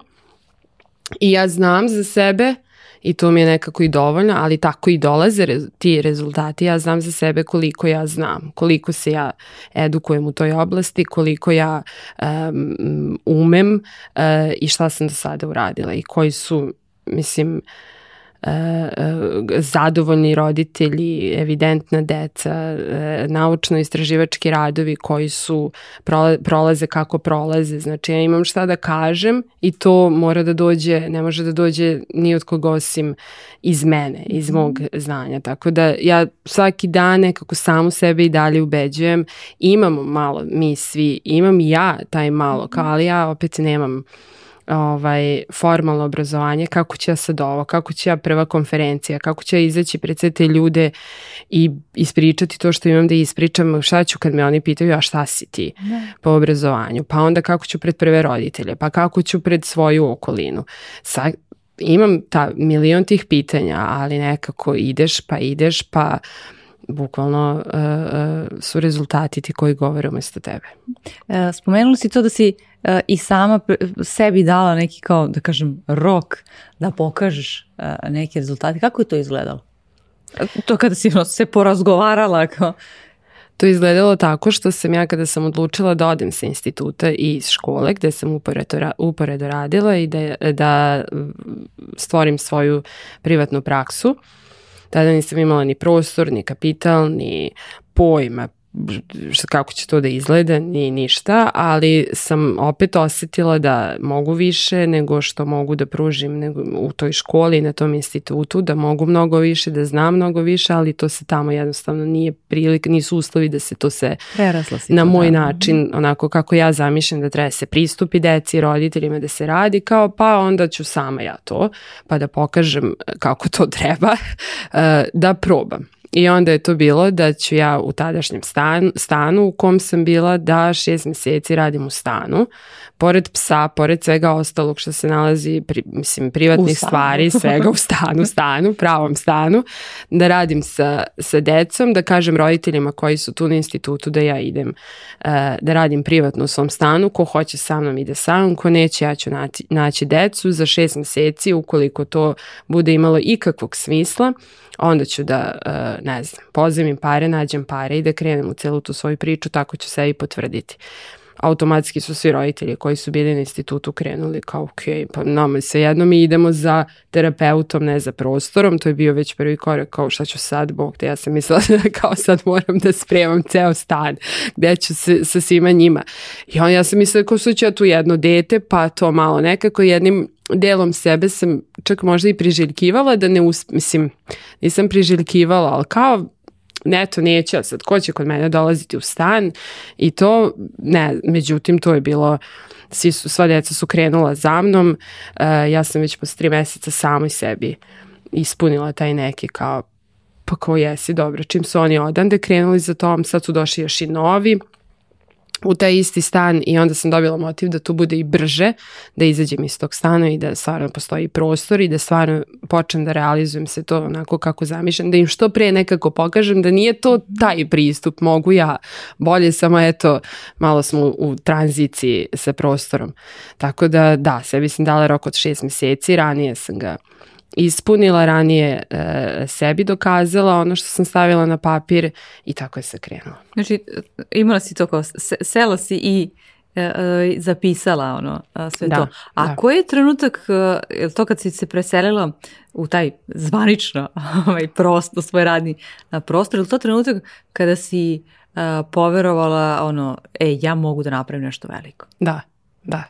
i ja znam za sebe i to mi je nekako i dovoljno, ali tako i dolaze ti rezultati. Ja znam za sebe koliko ja znam, koliko se ja edukujem u toj oblasti, koliko ja um, umem uh, i šta sam do sada uradila i koji su, mislim, E, e, zadovoljni roditelji, evidentna deca, e, naučno-istraživački radovi koji su prolaze kako prolaze. Znači ja imam šta da kažem i to mora da dođe, ne može da dođe ni od koga osim iz mene, iz mhm. mog znanja. Tako da ja svaki dan nekako samu sebe i dalje ubeđujem. Imamo malo, mi svi, imam ja taj malo, kao ali ja opet nemam ovaj, formalno obrazovanje, kako će ja sad ovo, kako će ja prva konferencija, kako će ja izaći pred sve te ljude i ispričati to što imam da ispričam, šta ću kad me oni pitaju, a šta si ti ne. po obrazovanju, pa onda kako ću pred prve roditelje, pa kako ću pred svoju okolinu. Sa, imam ta milion tih pitanja, ali nekako ideš pa ideš pa bukvalno uh, su rezultati ti koji govore umesto tebe. E, spomenuli si to da si uh, i sama sebi dala neki kao, da kažem, rok da pokažeš uh, neke rezultate. Kako je to izgledalo? To kada si se porazgovarala kao... To je izgledalo tako što sam ja kada sam odlučila da odem sa instituta i iz škole gde sam uporedo, uporedo radila i da, da stvorim svoju privatnu praksu, tada nisam imala ni prostor, ni kapital, ni pojma kako će to da izgleda, ni ništa, ali sam opet osetila da mogu više nego što mogu da pružim nego u toj školi, na tom institutu, da mogu mnogo više, da znam mnogo više, ali to se tamo jednostavno nije prilika, nisu uslovi da se to se na moj da. način, onako kako ja zamišljam da treba se pristupi deci, roditeljima da se radi, kao pa onda ću sama ja to, pa da pokažem kako to treba, *laughs* eh, da probam. I onda je to bilo da ću ja u tadašnjem stan, stanu u kom sam bila da šest meseci radim u stanu, pored psa, pored svega ostalog što se nalazi, pri, mislim, privatnih stvari, svega u *laughs* stanu, stanu, pravom stanu, da radim sa, sa decom, da kažem roditeljima koji su tu na institutu da ja idem, uh, da radim privatno u svom stanu, ko hoće sa mnom ide sa mnom, ko neće ja ću naći, naći decu. Za šest meseci ukoliko to bude imalo ikakvog smisla onda ću da, uh, ne znam, pozemim pare, nađem pare i da krenem u celu tu svoju priču, tako ću se i potvrditi. Automatski su svi roditelji koji su bili na institutu krenuli kao ok, pa nama se jedno mi idemo za terapeutom, ne za prostorom, to je bio već prvi korak kao šta ću sad, bog te, ja sam mislila *laughs* da kao sad moram da spremam ceo stan, gde ću se, sa svima njima. I on, ja sam mislila kao su ću ja tu jedno dete, pa to malo nekako jednim delom sebe sam čak možda i priželjkivala da ne us... mislim, nisam priželjkivala, ali kao ne, to neću, ja sad. Ko će kod mene dolaziti u stan? I to, ne, međutim to je bilo, svi su, sva deca su krenula za mnom, uh, ja sam već posle tri meseca samoj sebi ispunila taj neki kao pa ko jesi, dobro, čim su oni odande krenuli za tom, sad su došli još i novi, u taj isti stan i onda sam dobila motiv da to bude i brže, da izađem iz tog stana i da stvarno postoji prostor i da stvarno počnem da realizujem se to onako kako zamišljam, da im što pre nekako pokažem da nije to taj pristup, mogu ja bolje, samo eto malo smo u tranziciji sa prostorom. Tako da da, sebi sam dala rok od šest meseci, ranije sam ga ispunila ranije e, sebi dokazala ono što sam stavila na papir i tako je se krenula. Znači imala si to kao sela si i e, e, zapisala ono sve da, to. A da. koji je trenutak, je to kad si se preselila u taj zvanično *laughs* ovaj, prosto, svoj radni prostor, je to trenutak kada si uh, poverovala ono, e, ja mogu da napravim nešto veliko? Da, da.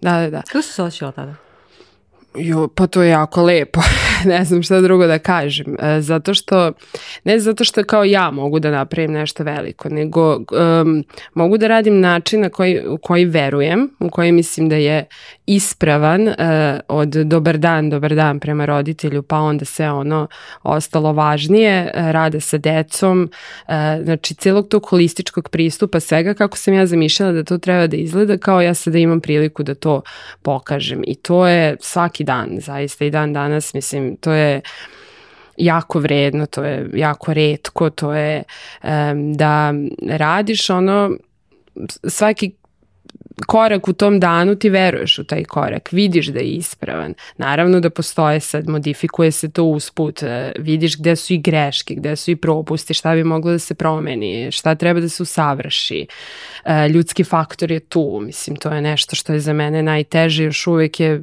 Da, da, da. Kako si se osjećala tada? Jo, pa to je jako lepo, *laughs* ne znam šta drugo da kažem, e, zato što, ne zato što kao ja mogu da napravim nešto veliko, nego um, mogu da radim način na koji, u koji verujem, u koji mislim da je ispravan uh, od dobar dan, dobar dan prema roditelju, pa onda sve ono ostalo važnije, uh, rade sa decom, uh, znači celog tog holističkog pristupa, svega kako sam ja zamišljala da to treba da izgleda, kao ja sada imam priliku da to pokažem. I to je svaki dan, zaista i dan danas, mislim, to je jako vredno, to je jako redko, to je um, da radiš ono svaki korak u tom danu ti veruješ u taj korak, vidiš da je ispravan. Naravno da postoje sad, modifikuje se to usput, e, vidiš gde su i greške, gde su i propusti, šta bi moglo da se promeni, šta treba da se usavrši. E, ljudski faktor je tu, mislim, to je nešto što je za mene najteže, još uvek je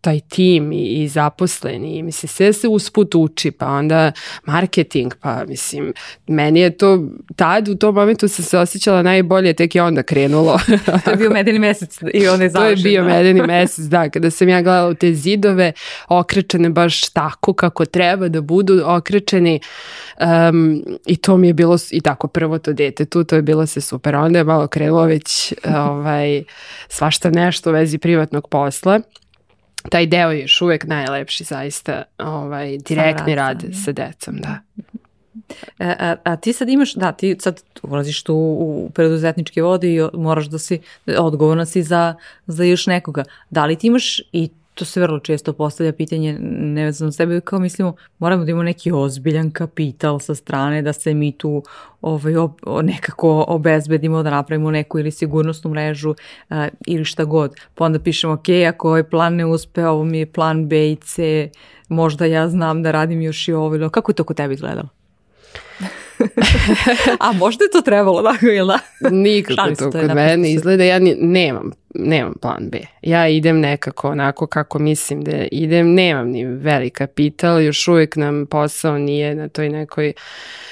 taj tim i, i zaposleni, mislim, sve se usput uči, pa onda marketing, pa mislim, meni je to, tad u tom momentu sam se osjećala najbolje, tek je onda krenulo. *laughs* to je bio medeni mesec i on je završen. To je bio medeni mesec, da, kada sam ja gledala u te zidove, okrečene baš tako kako treba da budu okrečeni um, i to mi je bilo i tako prvo to dete tu, to je bilo se super, onda je malo krenulo već ovaj, svašta nešto u vezi privatnog posla taj deo je još uvek najlepši zaista ovaj, direktni rad da. sa decom, da. A, e, a, a ti sad imaš, da, ti sad ulaziš tu u preduzetničke vode i moraš da si, odgovorna si za, za još nekoga. Da li ti imaš i to se vrlo često postavlja pitanje nevezano sebe, kao mislimo moramo da imamo neki ozbiljan kapital sa strane da se mi tu ovaj, ob, nekako obezbedimo, da napravimo neku ili sigurnosnu mrežu uh, ili šta god. Pa onda pišemo, ok, ako ovaj plan ne uspe, ovo mi je plan B i C, možda ja znam da radim još i ovo. Kako je to kod tebi izgledalo? *laughs* A možda je to trebalo, tako ili da? Nikako to kod mene izgleda, ja ni, nemam, nemam plan B. Ja idem nekako onako kako mislim da idem, nemam ni velika pitala, još uvijek nam posao nije na toj nekoj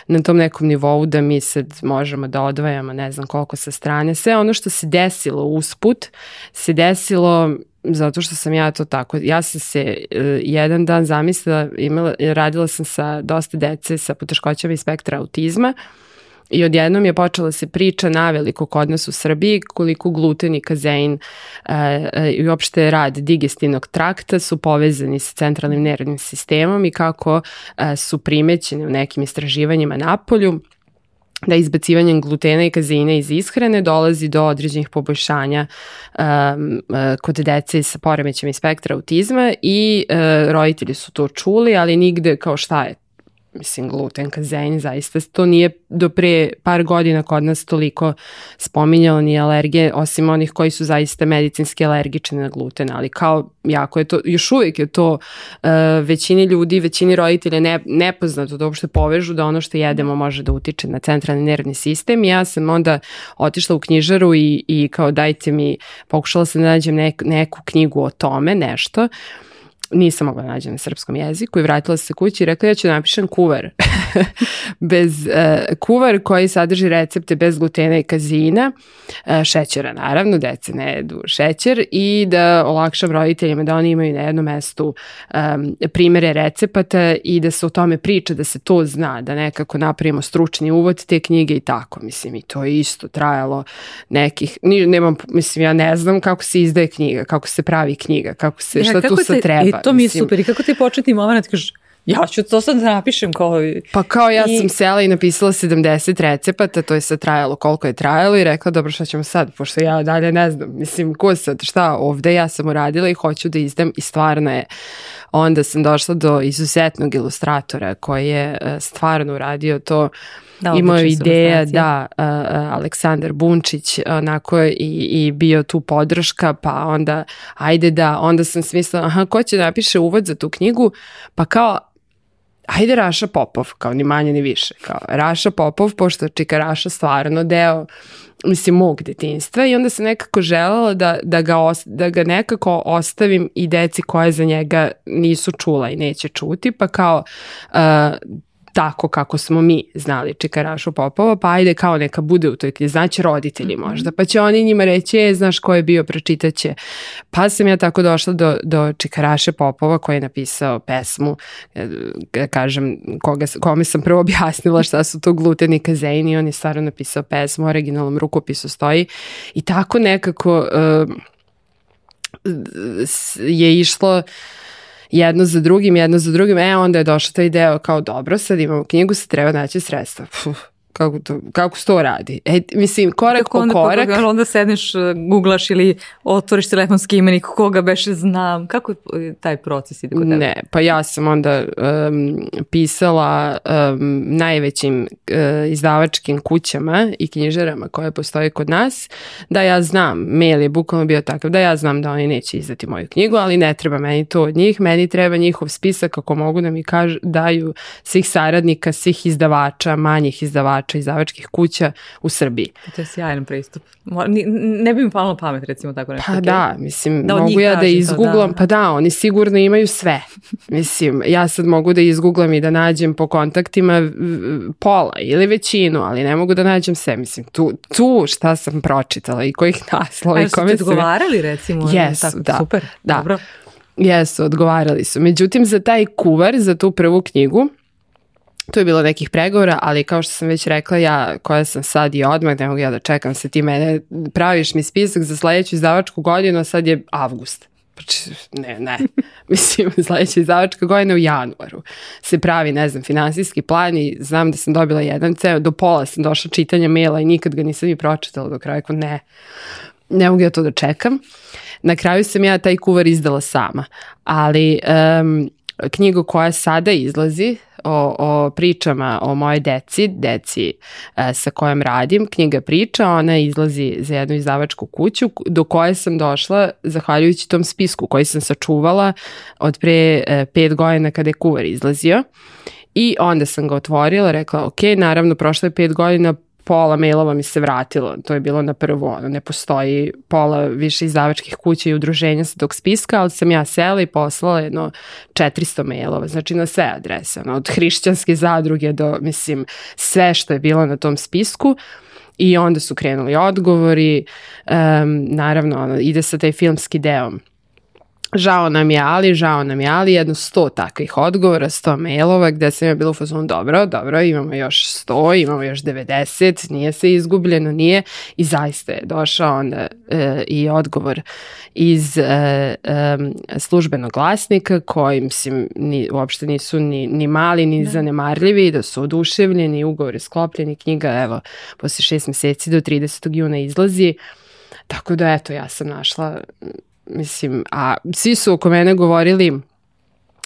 na tom nekom nivou da mi sad možemo da odvajamo ne znam koliko sa strane. Sve ono što se desilo usput se desilo zato što sam ja to tako, ja sam se uh, jedan dan zamislila, imala, radila sam sa dosta dece sa poteškoćama i spektra autizma i odjednom je počela se priča naveliko kod nas u Srbiji koliko gluten i kazein uh, i uopšte rad digestivnog trakta su povezani sa centralnim nervnim sistemom i kako uh, su primećeni u nekim istraživanjima na polju da izbacivanjem glutena i kazeina iz ishrane dolazi do određenih poboljšanja um, uh, kod dece sa poremećama i spektra autizma i uh, roditelji su to čuli, ali nigde kao šta je mislim gluten, kazein, zaista to nije do pre par godina kod nas toliko spominjalo ni alergije, osim onih koji su zaista medicinski alergični na gluten, ali kao jako je to, još uvijek je to uh, većini ljudi, većini roditelja ne, nepoznato da uopšte povežu da ono što jedemo može da utiče na centralni nervni sistem. Ja sam onda otišla u knjižaru i, i kao dajte mi, pokušala sam da nađem nek, neku knjigu o tome, nešto, nisam mogla da nađem na srpskom jeziku i vratila se kući i rekla ja ću da napišem kuvar. *laughs* bez, uh, kuvar koji sadrži recepte bez glutena i kazina, uh, šećera naravno, dece ne jedu šećer i da olakšam roditeljima da oni imaju na jednom mestu um, primere recepata i da se o tome priča, da se to zna, da nekako napravimo stručni uvod te knjige i tako, mislim i to je isto trajalo nekih, nemam, mislim ja ne znam kako se izdaje knjiga, kako se pravi knjiga, kako se, šta tu sad treba. I to mi je mislim. super. I kako ti početni moment kažeš, ja ću to sad da napišem kao... Pa kao ja I- sam sela i napisala 70 recepata, to je sad trajalo koliko je trajalo i rekla dobro šta ćemo sad, pošto ja dalje ne znam, mislim ko sad, šta ovde, ja sam uradila i hoću da izdam i stvarno je, onda sam došla do izuzetnog ilustratora koji je e, stvarno uradio to, Da, imao ideja, da, a, Aleksandar Bunčić, onako i, i bio tu podrška, pa onda, ajde da, onda sam smislila, aha, ko će da napiše uvod za tu knjigu, pa kao, ajde Raša Popov, kao ni manje ni više, kao Raša Popov, pošto Čika Raša stvarno deo mislim, mog detinstva i onda sam nekako želela da, da, ga, os, da ga nekako ostavim i deci koje za njega nisu čula i neće čuti, pa kao uh, tako kako smo mi znali Čikarašu Popova, pa ajde kao neka bude u toj knjizi, znači roditelji možda, pa će oni njima reći, e, znaš ko je bio, pročitaće. Pa sam ja tako došla do, do Čikaraše Popova koji je napisao pesmu, e, da kažem, koga, kome sam prvo *laughs* objasnila šta su to gluten i kazein i on je stvarno napisao pesmu, u originalnom rukopisu stoji i tako nekako uh, je išlo jedno za drugim, jedno za drugim, e onda je došao taj deo kao dobro, sad imamo knjigu, sad treba naći sredstva. Puh, kako, to, kako se to radi? E, mislim, korak Kako po onda, korak. Onda, onda sedneš, uh, googlaš ili otvoriš telefonski imenik, koga beše znam. Kako je taj proces ide kod tebe? Ne, pa ja sam onda um, pisala um, najvećim uh, izdavačkim kućama i knjižarama koje postoje kod nas, da ja znam, mail je bukvalno bio takav, da ja znam da oni neće izdati moju knjigu, ali ne treba meni to od njih, meni treba njihov spisak kako mogu da mi kažu, daju svih saradnika, svih izdavača, manjih izdavača, izdavačkih kuća u Srbiji. To je sjajan pristup. Ne bi mi palo pamet, recimo tako nešto. Pa okej. da, mislim, Da mogu ja da izgooglam, da. pa da, oni sigurno imaju sve. *laughs* Mislim, ja sad mogu da izgooglam i da nađem po kontaktima pola ili većinu, ali ne mogu da nađem sve. Mislim, tu, tu šta sam pročitala i kojih naslova i kome sam... odgovarali recimo? Jesu, tako, da, Super, da. dobro. Jesu, odgovarali su. Međutim, za taj kuvar, za tu prvu knjigu, tu je bilo nekih pregovora, ali kao što sam već rekla, ja koja sam sad i odmah, ne mogu ja da čekam se ti mene, praviš mi spisak za sledeću izdavačku godinu, sad je avgust. Znači, Ne, ne. *laughs* Mislim, sledeća izdavačka godina u januaru se pravi, ne znam, finansijski plan i znam da sam dobila jedan ceo, do pola sam došla čitanja maila i nikad ga nisam ni pročitala do kraja, rekao, ne, ne mogu ja to da čekam. Na kraju sam ja taj kuvar izdala sama, ali um, knjigu koja sada izlazi o, o pričama o moje deci, deci e, sa kojom radim, knjiga priča, ona izlazi za jednu izdavačku kuću do koje sam došla zahvaljujući tom spisku koji sam sačuvala od pre e, pet godina kada je kuvar izlazio. I onda sam ga otvorila, rekla, ok, naravno, prošlo je pet godina, pola mailova mi se vratilo, to je bilo na prvo, ono, ne postoji pola više izdavačkih kuća i udruženja sa tog spiska, ali sam ja sela i poslala jedno 400 mailova, znači na sve adrese, ono, od hrišćanske zadruge do, mislim, sve što je bilo na tom spisku, I onda su krenuli odgovori, um, naravno ono, ide sa taj filmski deo Žao nam je ali, žao nam je ali, jedno sto takvih odgovora, sto mailova gde sam ja bila u fazonu, dobro, dobro, imamo još sto, imamo još 90, nije se izgubljeno, nije i zaista je došao onda e, i odgovor iz e, e, službenog glasnika koji, mislim, ni, uopšte nisu ni, ni mali, ni da. zanemarljivi, da su oduševljeni, ugovori sklopljeni, knjiga, evo, posle šest meseci do 30. juna izlazi, Tako da eto, ja sam našla Mislim, a svi su oko mene govorili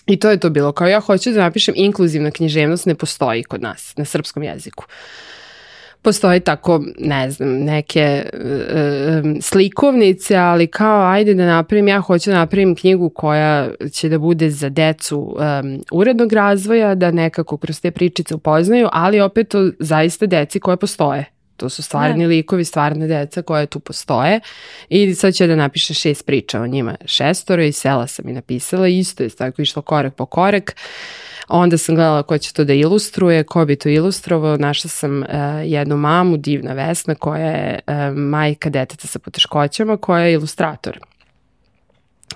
I to je to bilo. Kao ja hoću da napišem inkluzivna književnost ne postoji kod nas na srpskom jeziku. Postoji tako, ne znam, neke uh, slikovnice, ali kao ajde da napravim, ja hoću da napravim knjigu koja će da bude za decu um, urednog razvoja, da nekako kroz te pričice upoznaju, ali opet to zaista deci koje postoje To su stvarni ne. Da. likovi, stvarne deca koje tu postoje i sad će da napiše šest priča o njima šestoro i sela sam i napisala isto je tako išlo korak po korak. Onda sam gledala ko će to da ilustruje, ko bi to ilustrovao. Našla sam uh, jednu mamu, divna Vesna, koja je uh, majka deteta sa poteškoćama, koja je ilustrator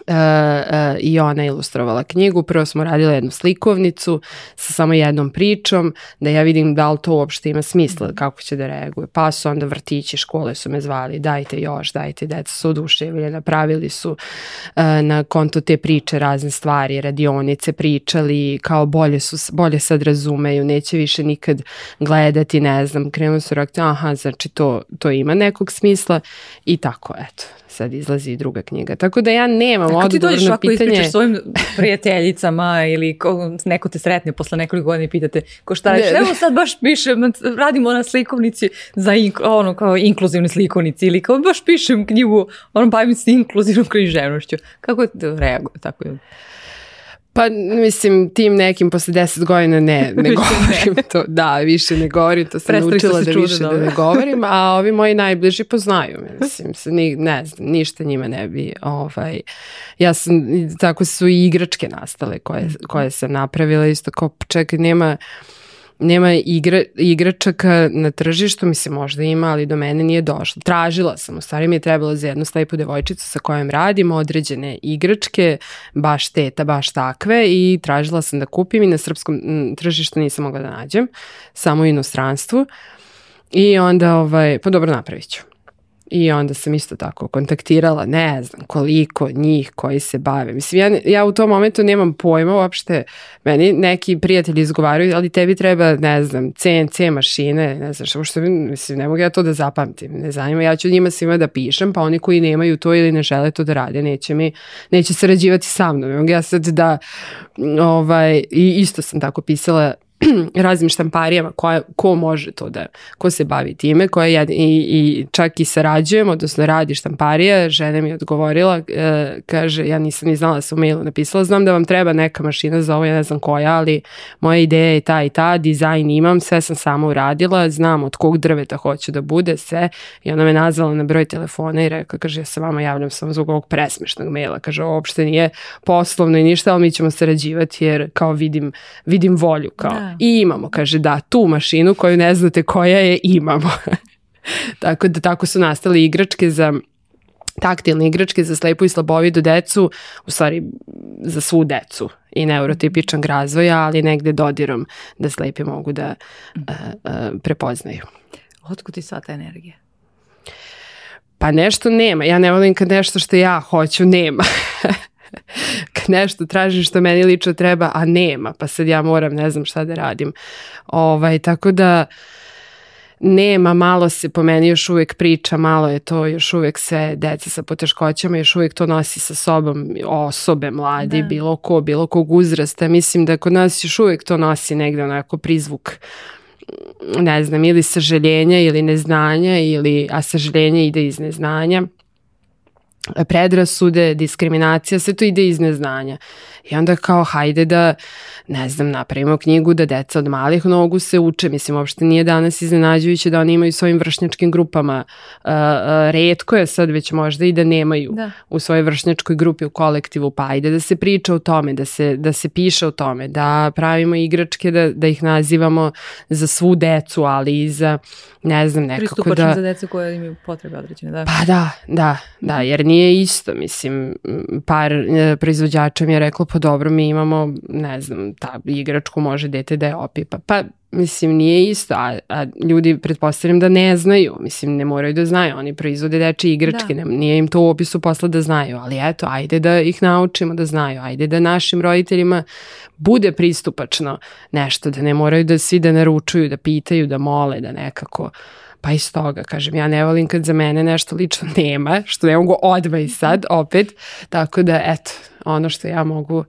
uh, uh, i ona ilustrovala knjigu. Prvo smo radili jednu slikovnicu sa samo jednom pričom, da ja vidim da li to uopšte ima smisla, mhm. kako će da reaguje. Pa su onda vrtići, škole su me zvali, dajte još, dajte, deca su oduševljena, napravili su uh, na konto te priče razne stvari, radionice pričali, kao bolje, su, bolje sad razumeju, neće više nikad gledati, ne znam, krenu su reakcije, aha, znači to, to ima nekog smisla i tako, eto sad izlazi i druga knjiga. Tako da ja nemam odgovor na pitanje. Kako ti dođeš ovako ispričaš svojim prijateljicama ili ko, neko te sretne posle nekoliko godina i pitate ko šta radiš? Evo sad baš pišem, radimo na slikovnici za ink, ono kao inkluzivne slikovnici ili kao baš pišem knjigu, ono bavim se inkluzivnom književnošću. Kako reaguje tako je? Pa mislim tim nekim posle 10 godina ne, *laughs* ne govorim ne. to. Da, više ne govorim, to sam Prestali naučila da više da ne govorim, a *laughs* ovi moji najbliži poznaju me, mislim, se, ni, ne znam, ništa njima ne bi, ovaj, ja sam, tako su i igračke nastale koje, koje sam napravila, isto kao, čekaj, nema, nema igra, igračaka na tržištu, mislim možda ima, ali do mene nije došlo. Tražila sam, u stvari mi je trebalo za jednu slepu devojčicu sa kojom radim određene igračke, baš teta, baš takve i tražila sam da kupim i na srpskom tržištu nisam mogla da nađem, samo u inostranstvu. I onda, ovaj, pa dobro napravit ću. I onda sam isto tako kontaktirala, ne znam koliko njih koji se bave. Mislim, ja, ja u tom momentu nemam pojma uopšte, meni neki prijatelji izgovaraju, ali tebi treba, ne znam, CNC mašine, ne znam što, što mislim, ne mogu ja to da zapamtim, ne zanima, ja ću njima svima da pišem, pa oni koji nemaju to ili ne žele to da rade, neće mi, neće sarađivati sa mnom. Ja sad da, ovaj, i isto sam tako pisala *clears throat* raznim štamparijama koja, ko može to da, ko se bavi time, koja jed, i, i čak i sarađujem, odnosno radi štamparija, žena mi je odgovorila, e, kaže, ja nisam ni znala da sam u mailu napisala, znam da vam treba neka mašina za ovo, ja ne znam koja, ali moja ideja je ta i ta, dizajn imam, sve sam sama uradila, znam od kog drveta hoću da bude, sve, i ona me nazvala na broj telefona i rekla, kaže, ja se vama javljam samo zbog ovog presmešnog maila, kaže, uopšte nije poslovno i ništa, ali mi ćemo sarađivati jer kao vidim, vidim volju, kao, da I imamo, kaže, da, tu mašinu koju ne znate koja je, imamo. *laughs* tako da tako su nastale igračke za taktilne igračke za slepu i slabovidu decu, u stvari za svu decu i neurotipičan razvoja, ali negde dodirom da slepi mogu da uh, uh, prepoznaju. Otkud ti sva ta energija? Pa nešto nema. Ja ne volim kad nešto što ja hoću nema. *laughs* nešto tražim što meni lično treba, a nema, pa sad ja moram, ne znam šta da radim. Ovaj, tako da nema, malo se po meni još uvijek priča, malo je to još uvijek sve deca sa poteškoćama, još uvijek to nosi sa sobom osobe, mladi, da. bilo ko, bilo kog uzrasta. Mislim da kod nas još uvijek to nosi negde onako prizvuk ne znam, ili sažaljenja ili neznanja, ili, a sažaljenje ide iz neznanja predrasude, diskriminacija, sve to ide iz neznanja. I onda kao hajde da, ne znam, napravimo knjigu da deca od malih nogu se uče. Mislim, uopšte nije danas iznenađujuće da oni imaju svojim vršnjačkim grupama. Uh, redko je sad već možda i da nemaju da. u svojoj vršnjačkoj grupi u kolektivu, pa ajde da se priča o tome, da se, da se piše o tome, da pravimo igračke, da, da ih nazivamo za svu decu, ali i za, ne znam, nekako Pristupačno da... Pristupačno za decu koje imaju potrebe određene, da. Pa da, da, da, jer nije isto, mislim, par e, proizvođača mi je reklo, pa dobro, mi imamo, ne znam, ta igračku može dete da je opipa. Pa, mislim, nije isto, a, a ljudi pretpostavljam da ne znaju, mislim, ne moraju da znaju, oni proizvode deče igračke, da. ne, nije im to u opisu posla da znaju, ali eto, ajde da ih naučimo da znaju, ajde da našim roditeljima bude pristupačno nešto, da ne moraju da svi da naručuju, da pitaju, da mole, da nekako Pa iz toga, kažem, ja ne volim kad za mene nešto lično nema, što ne mogu odmah i sad, opet, tako da, eto, ono što ja mogu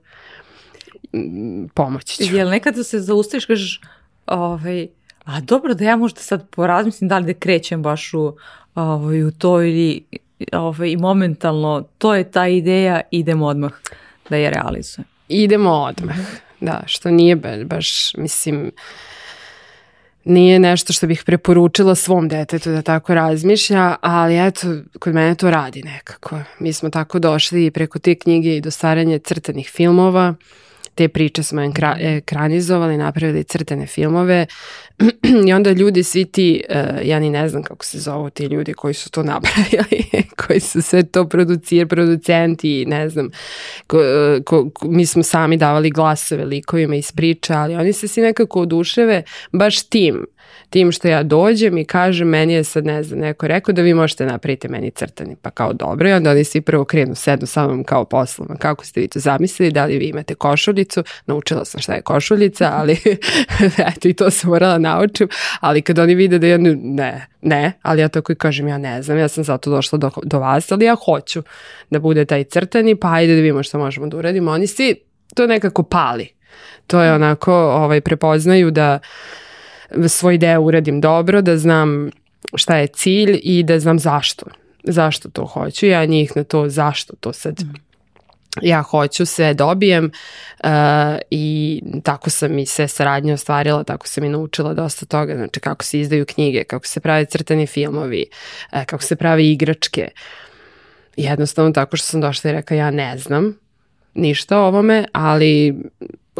pomoći ću. Jel nekada se zaustaviš, kažeš, ovaj, a dobro da ja možda sad porazmislim da li da krećem baš u, ovaj, u to ili ovaj, momentalno, to je ta ideja, idemo odmah da je realizujem. Idemo odmah, da, što nije baš, mislim, nije nešto što bih preporučila svom detetu da tako razmišlja, ali eto, kod mene to radi nekako. Mi smo tako došli preko te knjige i do staranja crtanih filmova, te priče smo ekranizovali, napravili crtene filmove. *clears throat* I onda ljudi svi ti, uh, ja ni ne znam kako se zovu ti ljudi koji su to *laughs* napravili, koji su sve to producir, producenti, ne znam, ko, ko, ko, mi smo sami davali glasove likovima iz priča, ali oni se svi nekako oduševe baš tim tim što ja dođem i kažem, meni je sad, ne znam, neko rekao da vi možete napraviti meni crtani, pa kao dobro, i onda oni svi prvo krenu, sednu sa mnom kao poslom, kako ste vi to zamislili, da li vi imate košuljicu, naučila sam šta je košuljica, ali *laughs* eto i to sam morala naučim, ali kad oni vide da ja ne, ne, ali ja tako i kažem, ja ne znam, ja sam zato došla do, do vas, ali ja hoću da bude taj crtani, pa ajde da vidimo šta možemo da uradimo, oni svi to nekako pali, to je onako, ovaj, prepoznaju da svoj deo uradim dobro, da znam šta je cilj i da znam zašto. Zašto to hoću. Ja njih na to zašto to sad mm. ja hoću, sve dobijem uh, i tako sam i sve saradnje ostvarila, tako sam i naučila dosta toga, znači kako se izdaju knjige, kako se prave crtani filmovi, uh, kako se prave igračke. Jednostavno tako što sam došla i rekla ja ne znam ništa o ovome, ali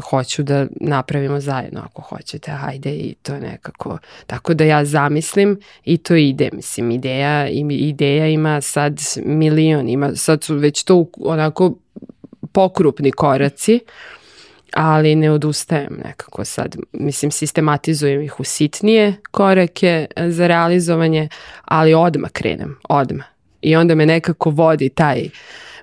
hoću da napravimo zajedno ako hoćete, hajde i to je nekako, tako da ja zamislim i to ide, mislim, ideja, ideja ima sad milion, ima, sad su već to onako pokrupni koraci, ali ne odustajem nekako sad, mislim, sistematizujem ih u sitnije korake za realizovanje, ali odmah krenem, odmah. I onda me nekako vodi taj uh,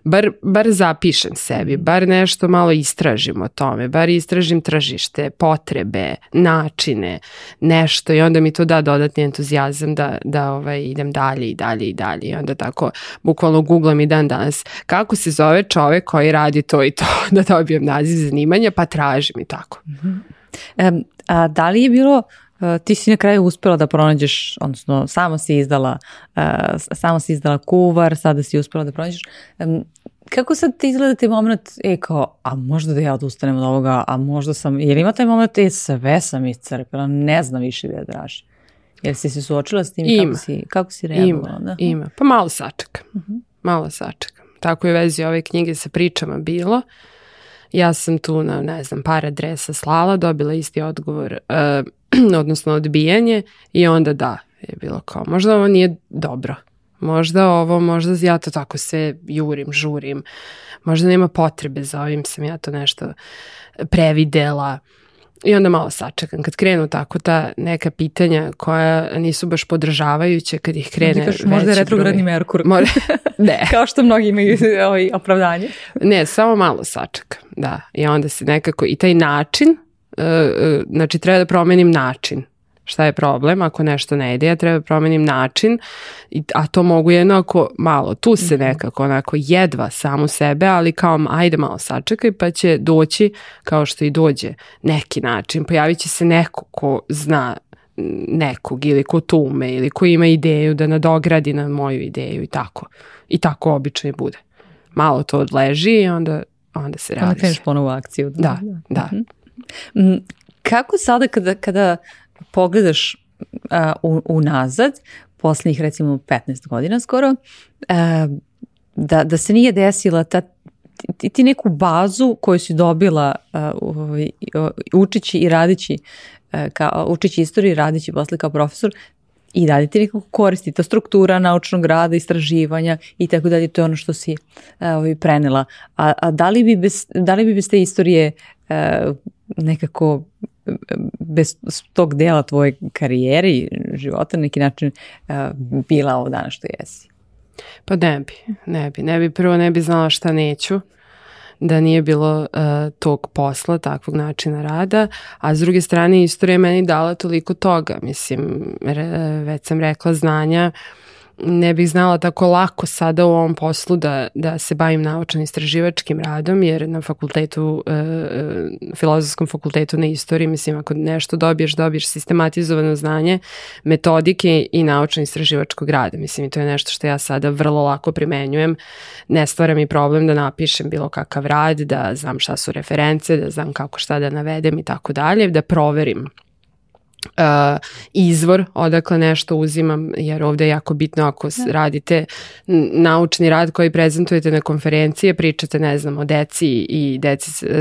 bar, bar zapišem sebi, bar nešto malo istražim o tome, bar istražim tržište, potrebe, načine, nešto i onda mi to da dodatni entuzijazam da, da ovaj, idem dalje i dalje i dalje i onda tako bukvalno googlam i dan danas kako se zove čovek koji radi to i to, *laughs* da dobijem naziv zanimanja pa tražim i tako. Mm -hmm. um, a da li je bilo ti si na kraju uspela da pronađeš, odnosno samo si izdala, uh, samo si izdala kuvar, sada si uspela da pronađeš. Um, kako sad ti izgleda taj moment, e kao, a možda da ja odustanem od ovoga, a možda sam, jer ima taj moment, e sve sam iscrpila, ne znam više da je draži. Jel si se suočila s tim ima. kako si, kako si reagovala? Ima, da? ima. Pa malo sačekam. Uh mhm. -huh. Malo sačekam. Tako je vezi ove knjige sa pričama bilo. Ja sam tu na, ne znam, par adresa slala, dobila isti odgovor, uh, *clears throat* odnosno odbijanje i onda da, je bilo kao, možda ovo nije dobro. Možda ovo, možda ja to tako sve jurim, žurim. Možda nema potrebe za ovim, sam ja to nešto previdela. I onda malo sačekam. Kad krenu tako ta neka pitanja koja nisu baš podržavajuće, kad ih krene kaš, Možda je retrogradni broj. Merkur. Možda, *laughs* ne. *laughs* Kao što mnogi imaju ovaj opravdanje. Ne, samo malo sačekam. Da. I onda se nekako, i taj način, znači treba da promenim način šta je problem, ako nešto ne ide, ja treba da promenim način, a to mogu jednako malo, tu se mhm. nekako onako jedva samu sebe, ali kao ajde malo sačekaj pa će doći kao što i dođe neki način, pojavit će se neko ko zna nekog ili ko to ume ili ko ima ideju da nadogradi na moju ideju i tako. I tako obično i bude. Malo to odleži i onda, onda se realizuje. Onda kreneš ponovo akciju. Da, da. Mm, Kako sada kada, kada pogledaš uh, unazad, poslednjih recimo 15 godina skoro, uh, da, da se nije desila ta ti, ti neku bazu koju si dobila uh, uh, učići i radići uh, kao, učići istoriju i radići posle kao profesor, i dalje ti nekako koristi ta struktura naučnog rada, istraživanja i tako dalje, to je ono što si uh, prenela. A, a da, li bi bez, da li bi bez te istorije uh, nekako bez tog dela tvoje karijere i života na neki način bila ovo danas što jesi? Pa ne bi, ne bi. Ne bi, prvo ne bi znala šta neću da nije bilo uh, tog posla, takvog načina rada, a s druge strane istorija meni dala toliko toga, mislim, re, već sam rekla znanja, uh, ne bih znala tako lako sada u ovom poslu da, da se bavim naučno-istraživačkim radom, jer na fakultetu, e, e, filozofskom fakultetu na istoriji, mislim, ako nešto dobiješ, dobiješ sistematizovano znanje, metodike i naučno-istraživačkog rada. Mislim, i to je nešto što ja sada vrlo lako primenjujem. Ne stvara mi problem da napišem bilo kakav rad, da znam šta su reference, da znam kako šta da navedem i tako dalje, da proverim uh, izvor odakle nešto uzimam, jer ovde je jako bitno ako da. radite naučni rad koji prezentujete na konferencije, pričate, ne znam, o deci i deci, uh,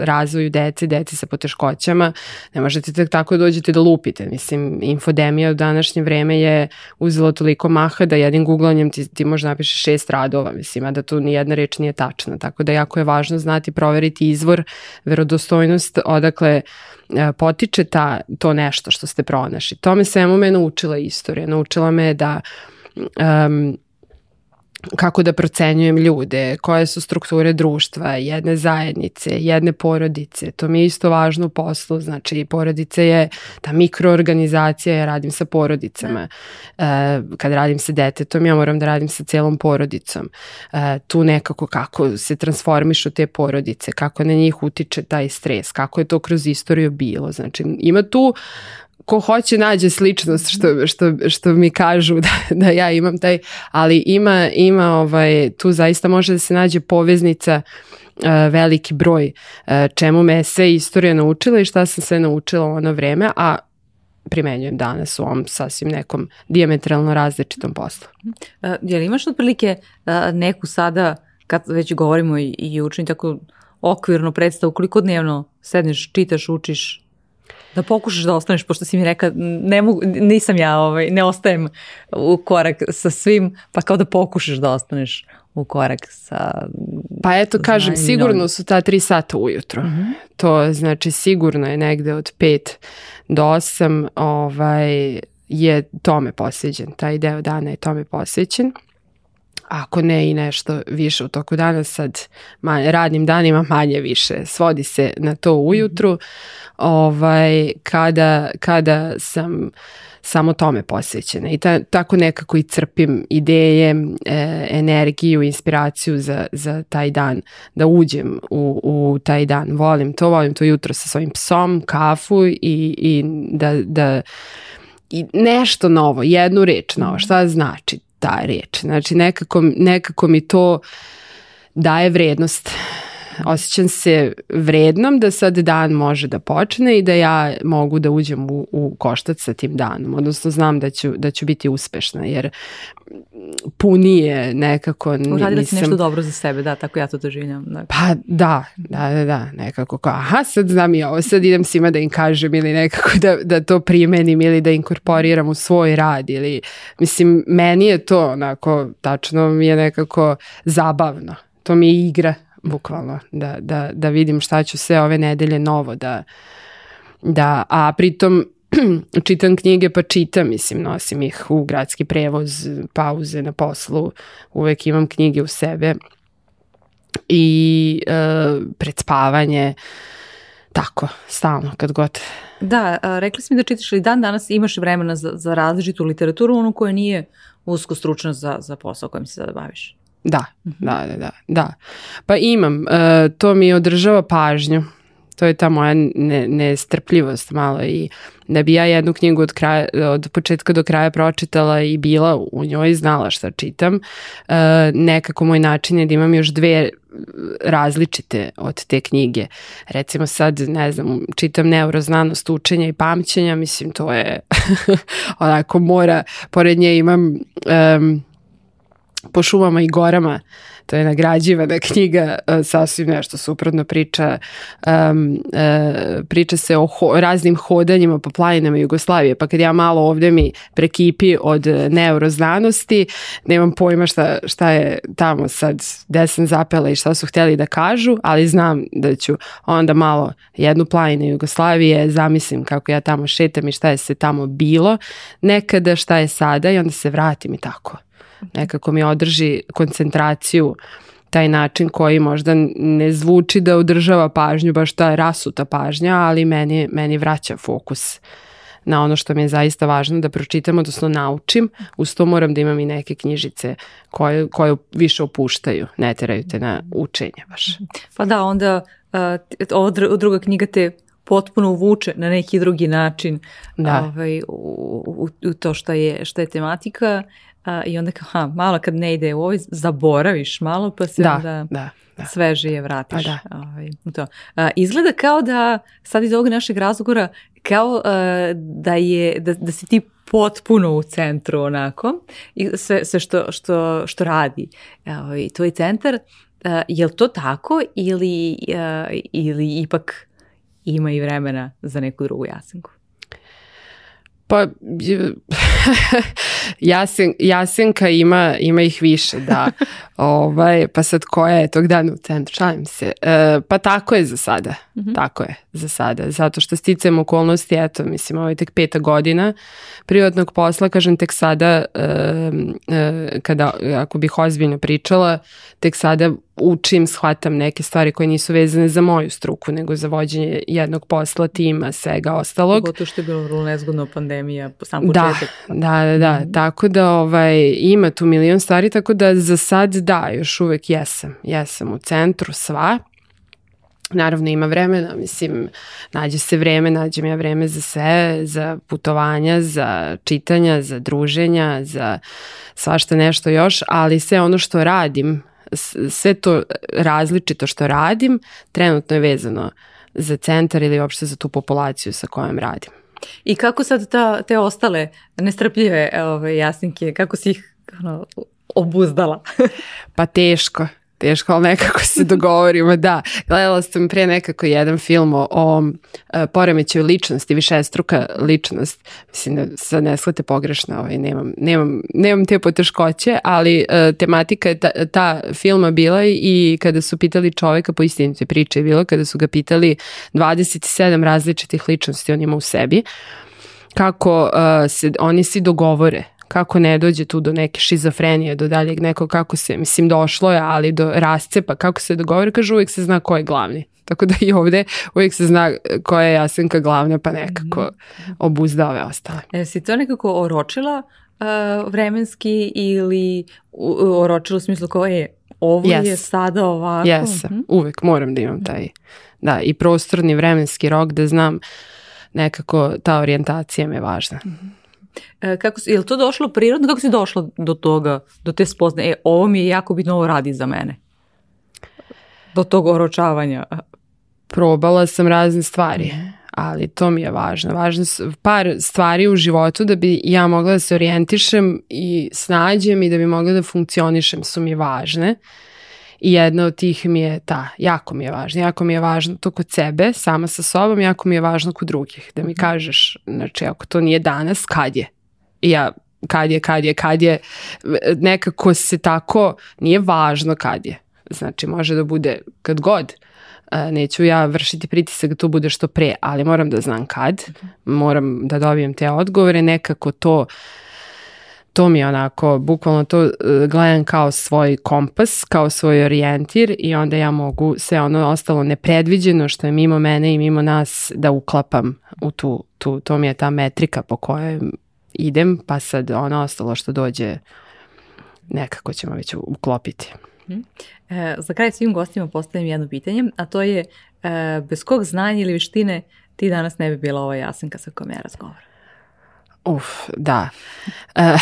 razvoju deci, deci sa poteškoćama, ne možete tek tako dođete da lupite. Mislim, infodemija u današnje vreme je uzela toliko maha da jednim googlanjem ti, ti možda napišeš šest radova, mislim, a da tu ni jedna reč nije tačna. Tako da jako je važno znati, proveriti izvor, verodostojnost, odakle E, potiče ta, to nešto što ste pronašli. To me svemu me naučila istorija. Naučila me da um, kako da procenjujem ljude, koje su strukture društva, jedne zajednice, jedne porodice. To mi je isto važno u poslu. Znači, porodice je ta mikroorganizacija, ja radim sa porodicama. E, kad radim sa detetom, ja moram da radim sa celom porodicom. E, tu nekako kako se transformišu te porodice, kako na njih utiče taj stres, kako je to kroz istoriju bilo. Znači, ima tu ko hoće nađe sličnost što, što, što mi kažu *laughs* da, da ja imam taj, ali ima, ima ovaj, tu zaista može da se nađe poveznica uh, veliki broj uh, čemu me sve istorija naučila i šta sam sve naučila u ono vreme, a primenjujem danas u ovom sasvim nekom diametralno različitom poslu. Uh, jel imaš otprilike neku sada, kad već govorimo i, i učini tako okvirno predstavu, koliko dnevno sedneš, čitaš, učiš, da pokušaš da ostaneš, pošto si mi reka, ne mogu, nisam ja, ovaj, ne ostajem u korak sa svim, pa kao da pokušaš da ostaneš u korak sa... Pa eto, kažem, sigurno su ta tri sata ujutro. Mhm. -huh. To znači sigurno je negde od pet do osam ovaj, je tome posveđen. Taj deo dana je tome posvećen ako ne i nešto više u toku dana, sad manje, radnim danima manje više, svodi se na to ujutru, ovaj, kada, kada sam samo tome posvećena. I ta, tako nekako i crpim ideje, e, energiju, inspiraciju za, za taj dan, da uđem u, u taj dan. Volim to, volim to jutro sa svojim psom, kafu i, i da, da i nešto novo, jednu reč novo, šta znači ta reč. Znači nekako, nekako mi to daje vrednost osjećam se vrednom da sad dan može da počne i da ja mogu da uđem u, u koštac sa tim danom, odnosno znam da ću, da ću biti uspešna, jer punije nekako Uradila nisam... si nešto dobro za sebe, da, tako ja to doživljam. Da. Pa da, da, da, da, nekako kao, aha, sad znam i ovo, sad idem svima da im kažem ili nekako da, da to primenim ili da inkorporiram u svoj rad ili, mislim, meni je to onako, tačno mi je nekako zabavno, to mi je igra bukvalno, da, da, da vidim šta ću sve ove nedelje novo da, da a pritom *clears throat* čitam knjige pa čitam, mislim, nosim ih u gradski prevoz, pauze na poslu, uvek imam knjige u sebe i e, pred spavanje, tako, stalno, kad god. Da, a, rekli si mi da čitaš li dan danas imaš vremena za, za različitu literaturu, ono koja nije usko stručna za, za posao kojim se sada baviš. Da, mhm. da, da, da, da. Pa imam, uh, to mi održava pažnju. To je ta moja ne, nestrpljivost malo i da bi ja jednu knjigu od, kraja, od početka do kraja pročitala i bila u njoj, znala šta čitam, uh, nekako moj način je da imam još dve različite od te knjige. Recimo sad, ne znam, čitam neuroznanost učenja i pamćenja, mislim to je *laughs* onako mora, pored nje imam um, po šumama i gorama. To je nagrađivana knjiga, e, sasvim nešto suprotno priča, um, uh, priča se o ho, raznim hodanjima po planinama Jugoslavije, pa kad ja malo ovde mi prekipi od neuroznanosti, nemam pojma šta, šta je tamo sad, gde sam zapela i šta su hteli da kažu, ali znam da ću onda malo jednu planinu Jugoslavije, zamislim kako ja tamo šetam i šta je se tamo bilo nekada, šta je sada i onda se vratim i tako nekako mi održi koncentraciju taj način koji možda ne zvuči da održava pažnju, baš ta rasuta pažnja, ali meni, meni vraća fokus na ono što mi je zaista važno da pročitam, odnosno naučim. Uz to moram da imam i neke knjižice koje, koje više opuštaju, ne teraju te na učenje baš. Pa da, onda uh, ova druga knjiga te potpuno uvuče na neki drugi način da. ovaj, u, u, u to što je, što je tematika a, i onda kao, ha, malo kad ne ide u ovoj, zaboraviš malo pa se da, onda da, da. svežije vratiš. Pa da. Ovaj, to. A, izgleda kao da, sad iz ovog našeg razgovora, kao a, da, je, da, da si ti potpuno u centru onako i sve, sve što, što, što radi ovaj, tvoj centar. Uh, je li to tako ili, uh, ili ipak ima i vremena za neku drugu jasenku? Pa *laughs* Jasen, Jasenka ima, ima ih više, da. *laughs* ovaj, pa sad koja je tog dana u centru, šalim se. E, pa tako je za sada, mm -hmm. tako je za sada. Zato što sticam okolnosti, eto, mislim, ovo je tek peta godina privatnog posla, kažem, tek sada, e, e, kada, ako bih ozbiljno pričala, tek sada učim, shvatam neke stvari koje nisu vezane za moju struku, nego za vođenje jednog posla, tima, svega ostalog. Pogotovo što je bilo vrlo nezgodno pandemija, sam da, početak. Da, da, da, mm -hmm. tako da ovaj, ima tu milion stvari, tako da za sad da, još uvek jesam. Jesam u centru sva, Naravno ima vremena, mislim, nađe se vreme, nađem ja vreme za sve, za putovanja, za čitanja, za druženja, za svašta nešto još, ali sve ono što radim sve to različito što radim trenutno je vezano za centar ili uopšte za tu populaciju sa kojom radim. I kako sad ta, te ostale nestrpljive ove, jasnike, kako si ih ono, obuzdala? *laughs* pa teško, teško, ali nekako se *laughs* dogovorimo, da. Gledala sam pre nekako jedan film o, o e, poremećaju ličnosti, više struka ličnost. Mislim da sad ne shvate pogrešno, ovaj, nemam, nemam, nemam te poteškoće, ali uh, tematika je ta, ta filma bila i kada su pitali čoveka, po istinite priče je bilo, kada su ga pitali 27 različitih ličnosti on ima u sebi, kako uh, se oni svi dogovore kako ne dođe tu do neke šizofrenije, do daljeg nekog, kako se, mislim, došlo je, ali do rascepa, kako se dogovori, kaže uvijek se zna ko je glavni. Tako da i ovde uvijek se zna koja je Jasenka glavna, pa nekako mhm. obuzda ove ostale. E, si to nekako oročila uh, vremenski ili oročila u smislu koja je ovo yes. je sada ovako? Jesam, mm -hmm. uvek moram da imam taj, da, i prostorni vremenski rok da znam nekako ta orijentacija me je važna. Mm -hmm. E, kako, je li to došlo prirodno? Kako si došla do toga, do te spozne? E, ovo mi je jako bitno, ovo radi za mene. Do tog oročavanja. Probala sam razne stvari, ali to mi je važno. Važno su par stvari u životu da bi ja mogla da se orijentišem i snađem i da bi mogla da funkcionišem su mi važne. I jedna od tih mi je ta, jako mi je važno. Jako mi je važno to kod sebe, sama sa sobom, jako mi je važno kod drugih. Da mi mhm. kažeš, znači ako to nije danas, kad je? I ja kad je, kad je, kad je, nekako se tako, nije važno kad je. Znači može da bude kad god. E, neću ja vršiti pritisak da to bude što pre, ali moram da znam kad, moram da dobijem te odgovore, nekako to to mi je onako, bukvalno to e, gledam kao svoj kompas, kao svoj orijentir i onda ja mogu sve ono ostalo nepredviđeno što je mimo mene i mimo nas da uklapam u tu, tu to mi je ta metrika po kojoj idem, pa sad ono ostalo što dođe nekako ćemo već uklopiti. E, za kraj svim gostima postavim jedno pitanje, a to je e, bez kog znanja ili vištine ti danas ne bi bila ova Jasenka sa kojom ja razgovaram. Uf, da. *laughs* E,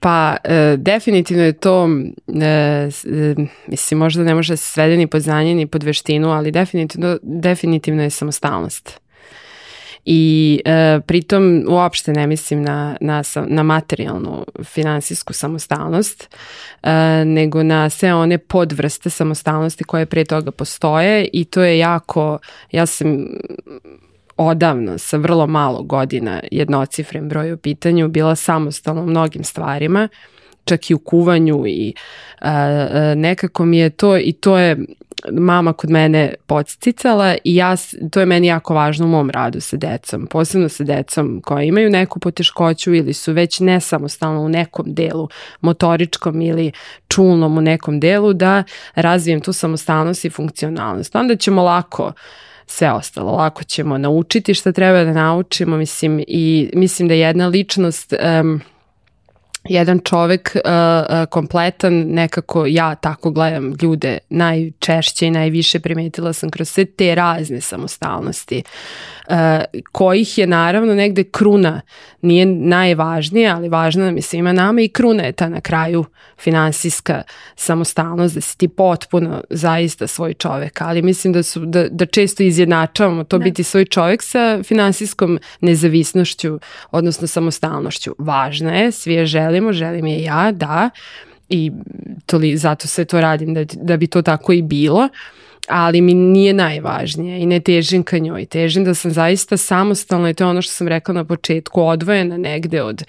pa e, definitivno je to, e, mislim možda ne može se svede ni pod znanje ni pod veštinu, ali definitivno, definitivno je samostalnost. I e, pritom uopšte ne mislim na, na, na materijalnu finansijsku samostalnost, e, nego na sve one podvrste samostalnosti koje pre toga postoje i to je jako, ja sam odavno sa vrlo malo godina jednocifren broj u pitanju bila samostalna u mnogim stvarima čak i u kuvanju i a, a, nekako mi je to i to je mama kod mene podsticala i ja, to je meni jako važno u mom radu sa decom, posebno sa decom koja imaju neku poteškoću ili su već nesamostalno u nekom delu, motoričkom ili čulnom u nekom delu, da razvijem tu samostalnost i funkcionalnost. Onda ćemo lako sve ostalo. Lako ćemo naučiti šta treba da naučimo, mislim, i mislim da jedna ličnost um, jedan čovek uh, uh, kompletan, nekako ja tako gledam ljude najčešće i najviše primetila sam kroz sve te razne samostalnosti, uh, kojih je naravno negde kruna, nije najvažnija, ali važna nam je svima nama i kruna je ta na kraju finansijska samostalnost, da si ti potpuno zaista svoj čovek, ali mislim da, su, da, da često izjednačavamo to ne. Da. biti svoj čovek sa finansijskom nezavisnošću, odnosno samostalnošću. Važna je, svi je želimo, želim je ja, da, i to li, zato se to radim da, da bi to tako i bilo ali mi nije najvažnije i ne težim ka njoj. Težim da sam zaista samostalna i to je ono što sam rekla na početku, odvojena negde od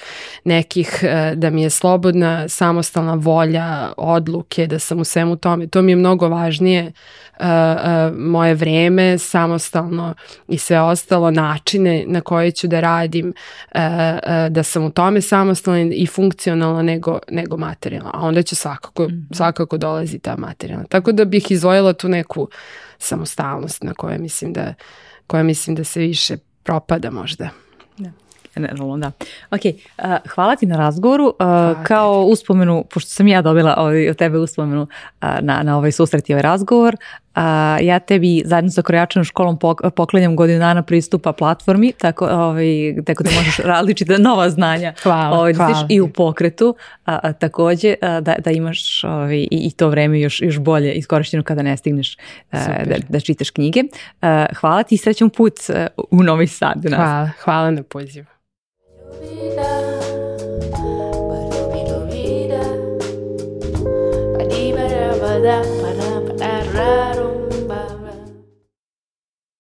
nekih, e, da mi je slobodna, samostalna volja, odluke, da sam u svemu tome. To mi je mnogo važnije uh, uh, moje vreme, samostalno i sve ostalo, načine na koje ću da radim, da sam u tome samostalna i funkcionalna nego, nego materijalna. A onda će svakako, -hmm. svakako dolazi ta materijalna. Tako da bih izvojila tu neku samostalnost na koje mislim da, koja mislim da se više propada možda. Da. Generalno, da. Ok, uh, hvala ti na razgovoru. Uh, kao uspomenu, pošto sam ja dobila ovaj, od tebe uspomenu uh, na, na ovaj susret i ovaj razgovor, a, ja tebi zajedno sa Krojačanom školom poklanjam godinu dana pristupa platformi, tako, ovaj, tako da možeš *laughs* različite nova znanja hvala, ovaj, da hvala. i u pokretu, a, a takođe a, da, da imaš ovaj, i, i to vreme još, još bolje iskorišteno kada ne stigneš a, da, da čitaš knjige. A, hvala ti i srećan put u Novi Sad. Hvala, hvala na pozivu. that está raro.